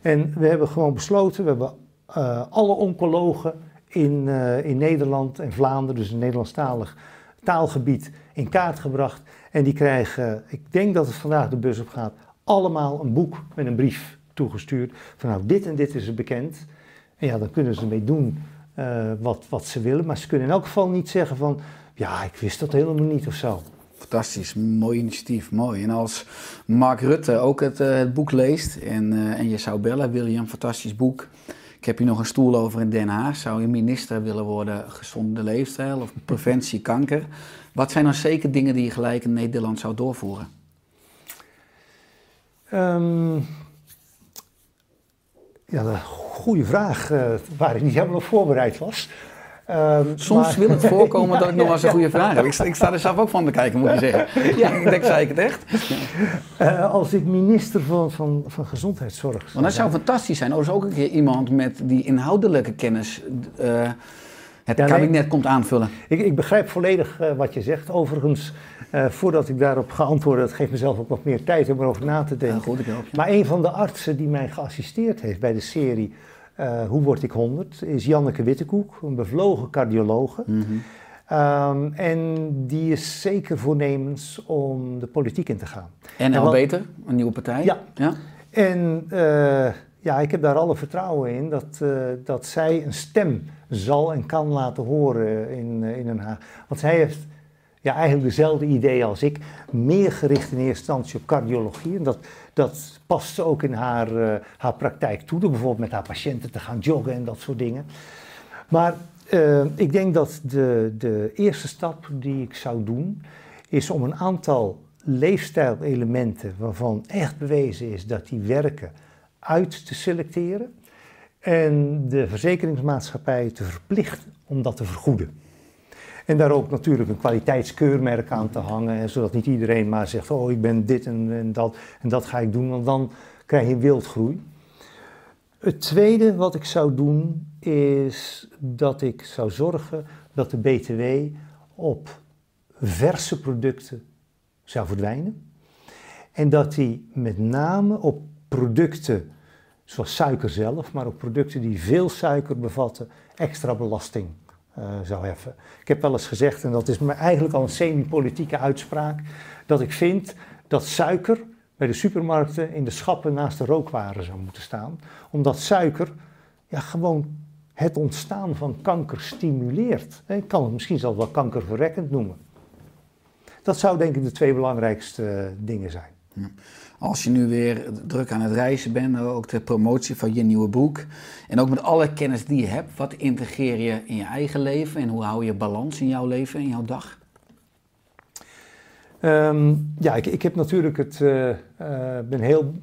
En we hebben gewoon besloten, we hebben eh, alle oncologen in, eh, in Nederland en Vlaanderen, dus een Nederlandstalig taalgebied, in kaart gebracht. En die krijgen, ik denk dat het vandaag de bus op gaat, allemaal een boek met een brief toegestuurd. Van nou, dit en dit is bekend. En ja, dan kunnen ze mee doen eh, wat, wat ze willen. Maar ze kunnen in elk geval niet zeggen van, ja, ik wist dat helemaal niet of zo. Fantastisch, mooi initiatief, mooi. En als Mark Rutte ook het, eh, het boek leest en, eh, en je zou bellen, William, fantastisch boek. Ik heb hier nog een stoel over in Den Haag. Zou je minister willen worden gezonde leefstijl of preventie kanker? Wat zijn dan zeker dingen die je gelijk in Nederland zou doorvoeren? Ehm, ja, een goede vraag eh, waar ik niet helemaal op voorbereid was. Ehm, Soms maar- wil het voorkomen dat ik <laughs> nog wel eens een goede vraag heb. Ik sta, ik sta er zelf ook van te kijken, moet je zeggen. Ja, ik denk, zei ik het echt? Eh, als ik minister van, van, van Gezondheidszorg Want dat zou fantastisch zijn. Er is ook een keer iemand met die inhoudelijke kennis eh, het Ja, nee. kabinet komt aanvullen. Ik, ik begrijp volledig eh, wat je zegt. Overigens, eh, voordat ik daarop ga antwoorden, dat geeft mezelf ook nog meer tijd om erover na te denken. Goed. Maar een van de artsen die mij geassisteerd heeft bij de serie eh, Hoe word ik 100 is Janneke Wittekoek, een bevlogen cardiologe. Mhm. Ehm, en die is zeker voornemens om de politiek in te gaan. En al wat- beter, een nieuwe partij. Ja. ja? En ja, ik heb daar alle vertrouwen in dat, dat zij een stem zal en kan laten horen in, eh, in Den Haag. Want zij heeft ja, eigenlijk dezelfde ideeën als ik, meer gericht in eerste instantie op cardiologie. En dat, dat past ze ook in haar, eh, haar praktijk toe, door bijvoorbeeld met haar patiënten te gaan joggen en dat soort dingen. Maar eh, ik denk dat de, de eerste stap die ik zou doen, is om een aantal leefstijlelementen waarvan echt bewezen is dat die werken, uit te selecteren. En de verzekeringsmaatschappij te verplichten om dat te vergoeden. En daar ook natuurlijk een kwaliteitskeurmerk aan te hangen, zodat niet iedereen maar zegt, oh ik ben dit en, en dat en dat ga ik doen, want dan krijg je wildgroei. Het tweede wat ik zou doen is dat ik zou zorgen dat de BTW op verse producten zou verdwijnen. En dat die met name op producten zoals suiker zelf, maar ook producten die veel suiker bevatten, extra belasting eh, zou heffen. Ik heb wel eens gezegd, en dat is eigenlijk al een semi-politieke uitspraak, dat ik vind dat suiker bij de supermarkten in de schappen naast de rookwaren zou moeten staan. Omdat suiker ja, gewoon het ontstaan van kanker stimuleert. Ik kan het misschien zelfs wel kankerverwekkend noemen. Dat zou denk ik de twee belangrijkste eh, dingen zijn. Als je nu weer druk aan het reizen bent, ook de promotie van je nieuwe boek. En ook met alle kennis die je hebt, wat integreer je in je eigen leven en hoe hou je balans in jouw leven, in jouw dag? Ehm, ja, ik, ik heb natuurlijk het, eh, eh, ben heel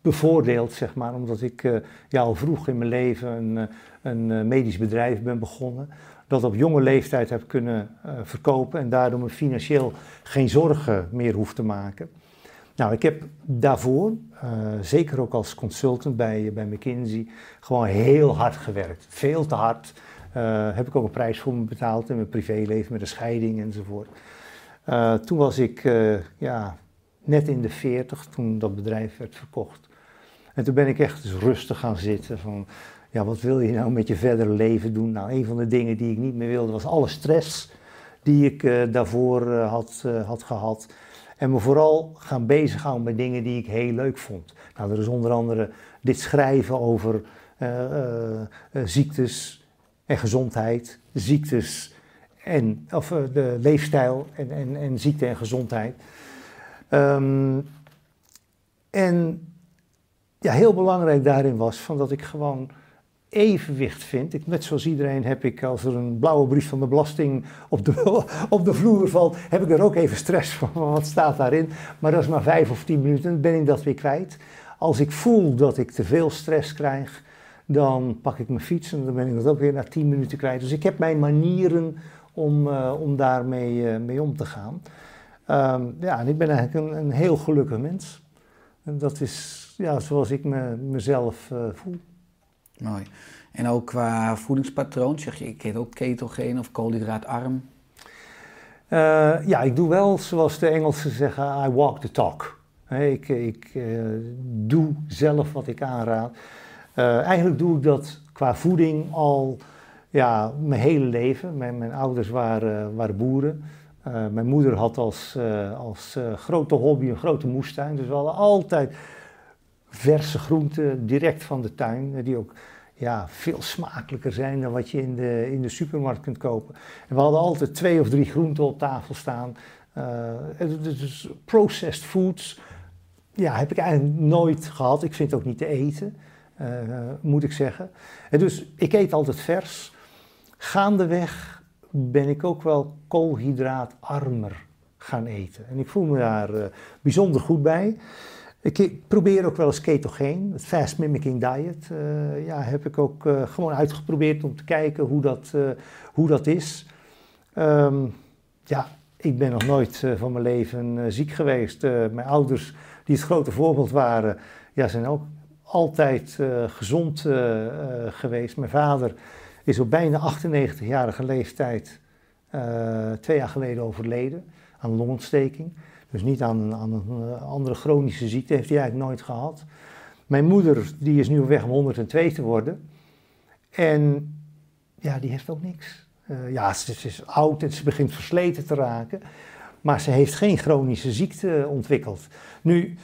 bevoordeeld, zeg maar, omdat ik eh, ja, al vroeg in mijn leven een, een medisch bedrijf ben begonnen. Dat op jonge leeftijd heb kunnen verkopen en daardoor me financieel geen zorgen meer hoef te maken. Nou, ik heb daarvoor, eh, zeker ook als consultant bij, bij McKinsey, gewoon heel hard gewerkt. Veel te hard. Eh, heb ik ook een prijs voor me betaald in mijn privéleven met een scheiding enzovoort. Eh, toen was ik ja, net in de 40 toen dat bedrijf werd verkocht. En toen ben ik echt rustig gaan zitten van, ja, wat wil je nou met je verdere leven doen? Nou, een van de dingen die ik niet meer wilde was alle stress die ik daarvoor had, had gehad. En me vooral gaan bezighouden met dingen die ik heel leuk vond. Nou, er is onder andere dit schrijven over eh, eh, eh, ziektes en gezondheid, ziektes en of, de leefstijl en, en, en ziekte en gezondheid. Ehm, en ja, heel belangrijk daarin was van dat ik gewoon evenwicht vind. Ik, net zoals iedereen heb ik, als er een blauwe brief van de belasting op de, <laughs> op de vloer valt, heb ik er ook even stress van. Wat staat daarin? Maar dat is maar vijf of tien minuten, dan ben ik dat weer kwijt. Als ik voel dat ik te veel stress krijg, dan pak ik mijn fiets en dan ben ik dat ook weer na tien minuten kwijt. Dus ik heb mijn manieren om, eh, om daarmee eh, mee om te gaan. Ehm, ja, en ik ben eigenlijk een, een heel gelukkig mens. En dat is ja, zoals ik me, mezelf eh, voel. Mooi. En ook qua voedingspatroon, zeg je, ik eet ook ketogeen of koolhydraatarm. Eh, ja, ik doe wel zoals de Engelsen zeggen, I walk the talk. Ik ik eh, doe zelf wat ik aanraad. Eh, eigenlijk doe ik dat qua voeding al ja, mijn hele leven. Mijn, ouders waren, waren boeren. Mijn moeder had als, als grote hobby een grote moestuin. Dus we hadden altijd verse groenten direct van de tuin. eh, Die ook ja, veel smakelijker zijn dan wat je in de, in de supermarkt kunt kopen. En we hadden altijd twee of drie groenten op tafel staan. Uh, dus processed foods, ja, heb ik eigenlijk nooit gehad. Ik vind het ook niet te eten, uh, moet ik zeggen. En dus ik eet altijd vers. Gaandeweg ben ik ook wel koolhydraatarmer gaan eten. En ik voel me daar bijzonder goed bij. Ik probeer ook wel eens ketogeen, het fast mimicking diet. Uh, ja, heb ik ook uh, gewoon uitgeprobeerd om te kijken hoe dat, uh, hoe dat is. Um, ja, ik ben nog nooit van mijn leven ziek geweest. mijn ouders, die het grote voorbeeld waren, ja, zijn ook altijd gezond geweest. Mijn vader is op bijna 98-jarige leeftijd twee jaar geleden overleden aan longontsteking. Dus niet aan, aan een eh, andere chronische ziekte, heeft hij eigenlijk nooit gehad. Mijn moeder, die is nu weg om 102 te worden. En ja, die heeft ook niks. Uh, ja, ze, is oud en ze begint versleten te raken. Maar ze heeft geen chronische ziekte ontwikkeld. Nu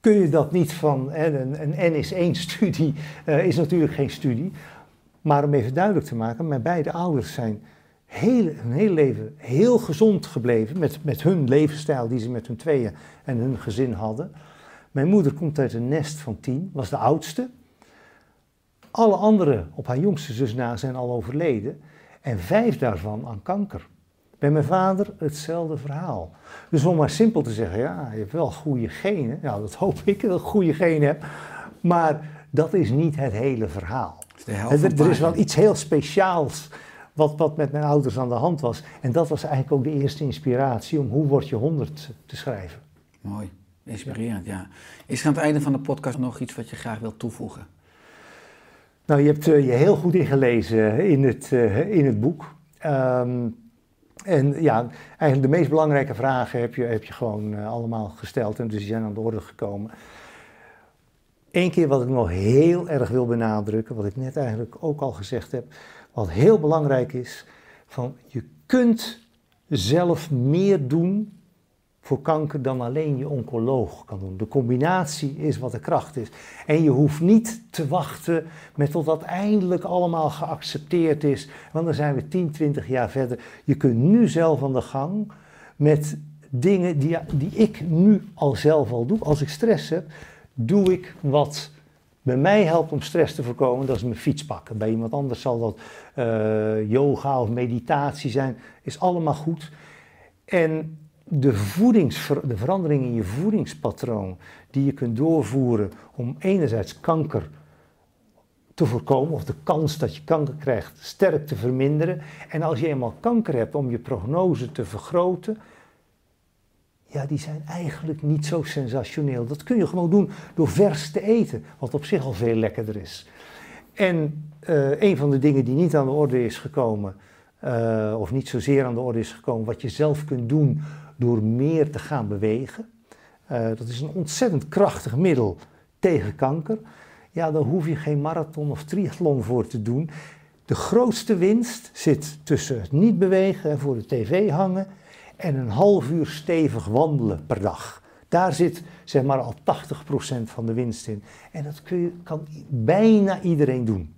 kun je dat niet van. Een, een N is één <laughs> studie, uh, is natuurlijk geen studie. Maar om even duidelijk te maken, mijn beide ouders zijn heel, hun hele leven heel gezond gebleven met, met hun levensstijl die ze met hun tweeën en hun gezin hadden. Mijn moeder komt uit een nest van tien, was de oudste. Alle anderen op haar jongste zus na zijn al overleden en vijf daarvan aan kanker. Bij mijn vader hetzelfde verhaal. Dus om maar simpel te zeggen, ja, je hebt wel goede genen. Nou, dat hoop ik dat ik goede genen heb. Maar dat is niet het hele verhaal. Er, er is wel iets heel speciaals wat, wat met mijn ouders aan de hand was. En dat was eigenlijk ook de eerste inspiratie om Hoe word je 100 te schrijven. Mooi, inspirerend, ja. Is er aan het einde van de podcast nog iets wat je graag wilt toevoegen? Nou, je hebt uh, je heel goed ingelezen in het, uh, in het boek. Um, en ja, eigenlijk de meest belangrijke vragen heb je, heb je gewoon allemaal gesteld en dus die zijn aan de orde gekomen. Eén keer wat ik nog heel erg wil benadrukken, wat ik net eigenlijk ook al gezegd heb. Wat heel belangrijk is, van je kunt zelf meer doen voor kanker dan alleen je oncoloog kan doen. De combinatie is wat de kracht is. En je hoeft niet te wachten met tot dat eindelijk allemaal geaccepteerd is, want dan zijn we 10, 20 jaar verder. Je kunt nu zelf aan de gang met dingen die, die ik nu al zelf al doe. Als ik stress heb, doe ik wat bij mij helpt om stress te voorkomen, dat is mijn fiets pakken. Bij iemand anders zal dat uh, yoga of meditatie zijn, is allemaal goed. En de, voedingsver de verandering in je voedingspatroon die je kunt doorvoeren om enerzijds kanker te voorkomen, of de kans dat je kanker krijgt sterk te verminderen. En als je eenmaal kanker hebt, om je prognose te vergroten, ja, die zijn eigenlijk niet zo sensationeel. Dat kun je gewoon doen door vers te eten, wat op zich al veel lekkerder is. En uh, een van de dingen die niet aan de orde is gekomen, uh, of niet zozeer aan de orde is gekomen, wat je zelf kunt doen door meer te gaan bewegen. Uh, dat is een ontzettend krachtig middel tegen kanker. Ja, daar hoef je geen marathon of triathlon voor te doen. De grootste winst zit tussen het niet bewegen en voor de tv hangen en een half uur stevig wandelen per dag. Daar zit zeg maar al 80% van de winst in. En dat kun je, kan bijna iedereen doen.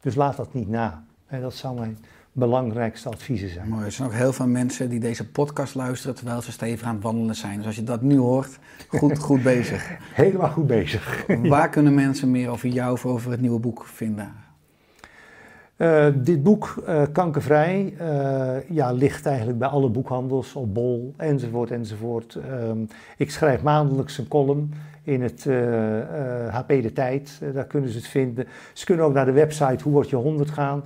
Dus laat dat niet na. En dat zou mijn belangrijkste adviezen zijn. Mooi. Er zijn ook heel veel mensen die deze podcast luisteren terwijl ze stevig aan het wandelen zijn. Dus als je dat nu hoort, goed, <laughs> goed bezig. Helemaal goed bezig. Waar <laughs> kunnen mensen meer over jou of over het nieuwe boek vinden? Uh, dit boek, uh, Kankervrij, uh, ja, ligt eigenlijk bij alle boekhandels, op Bol, enzovoort, enzovoort. Um, ik schrijf maandelijks een column in het HP De Tijd, daar kunnen ze het vinden. Ze kunnen ook naar de website Hoe Word Je 100 gaan.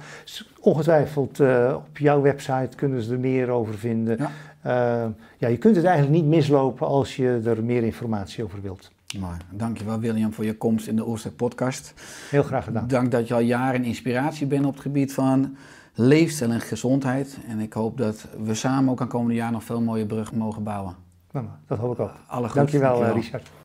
Ongetwijfeld op jouw website kunnen ze er meer over vinden. Ja. ja, je kunt het eigenlijk niet mislopen als je er meer informatie over wilt. Mooi. Dankjewel William voor je komst in de Oorstek podcast. Heel graag gedaan. Dank dat je al jaren inspiratie bent op het gebied van leefstijl en gezondheid. En ik hoop dat we samen ook aan komende jaar nog veel mooie bruggen mogen bouwen. Nou, dat hoop ik ook. Alle goed. Dankjewel, Dankjewel. Richard.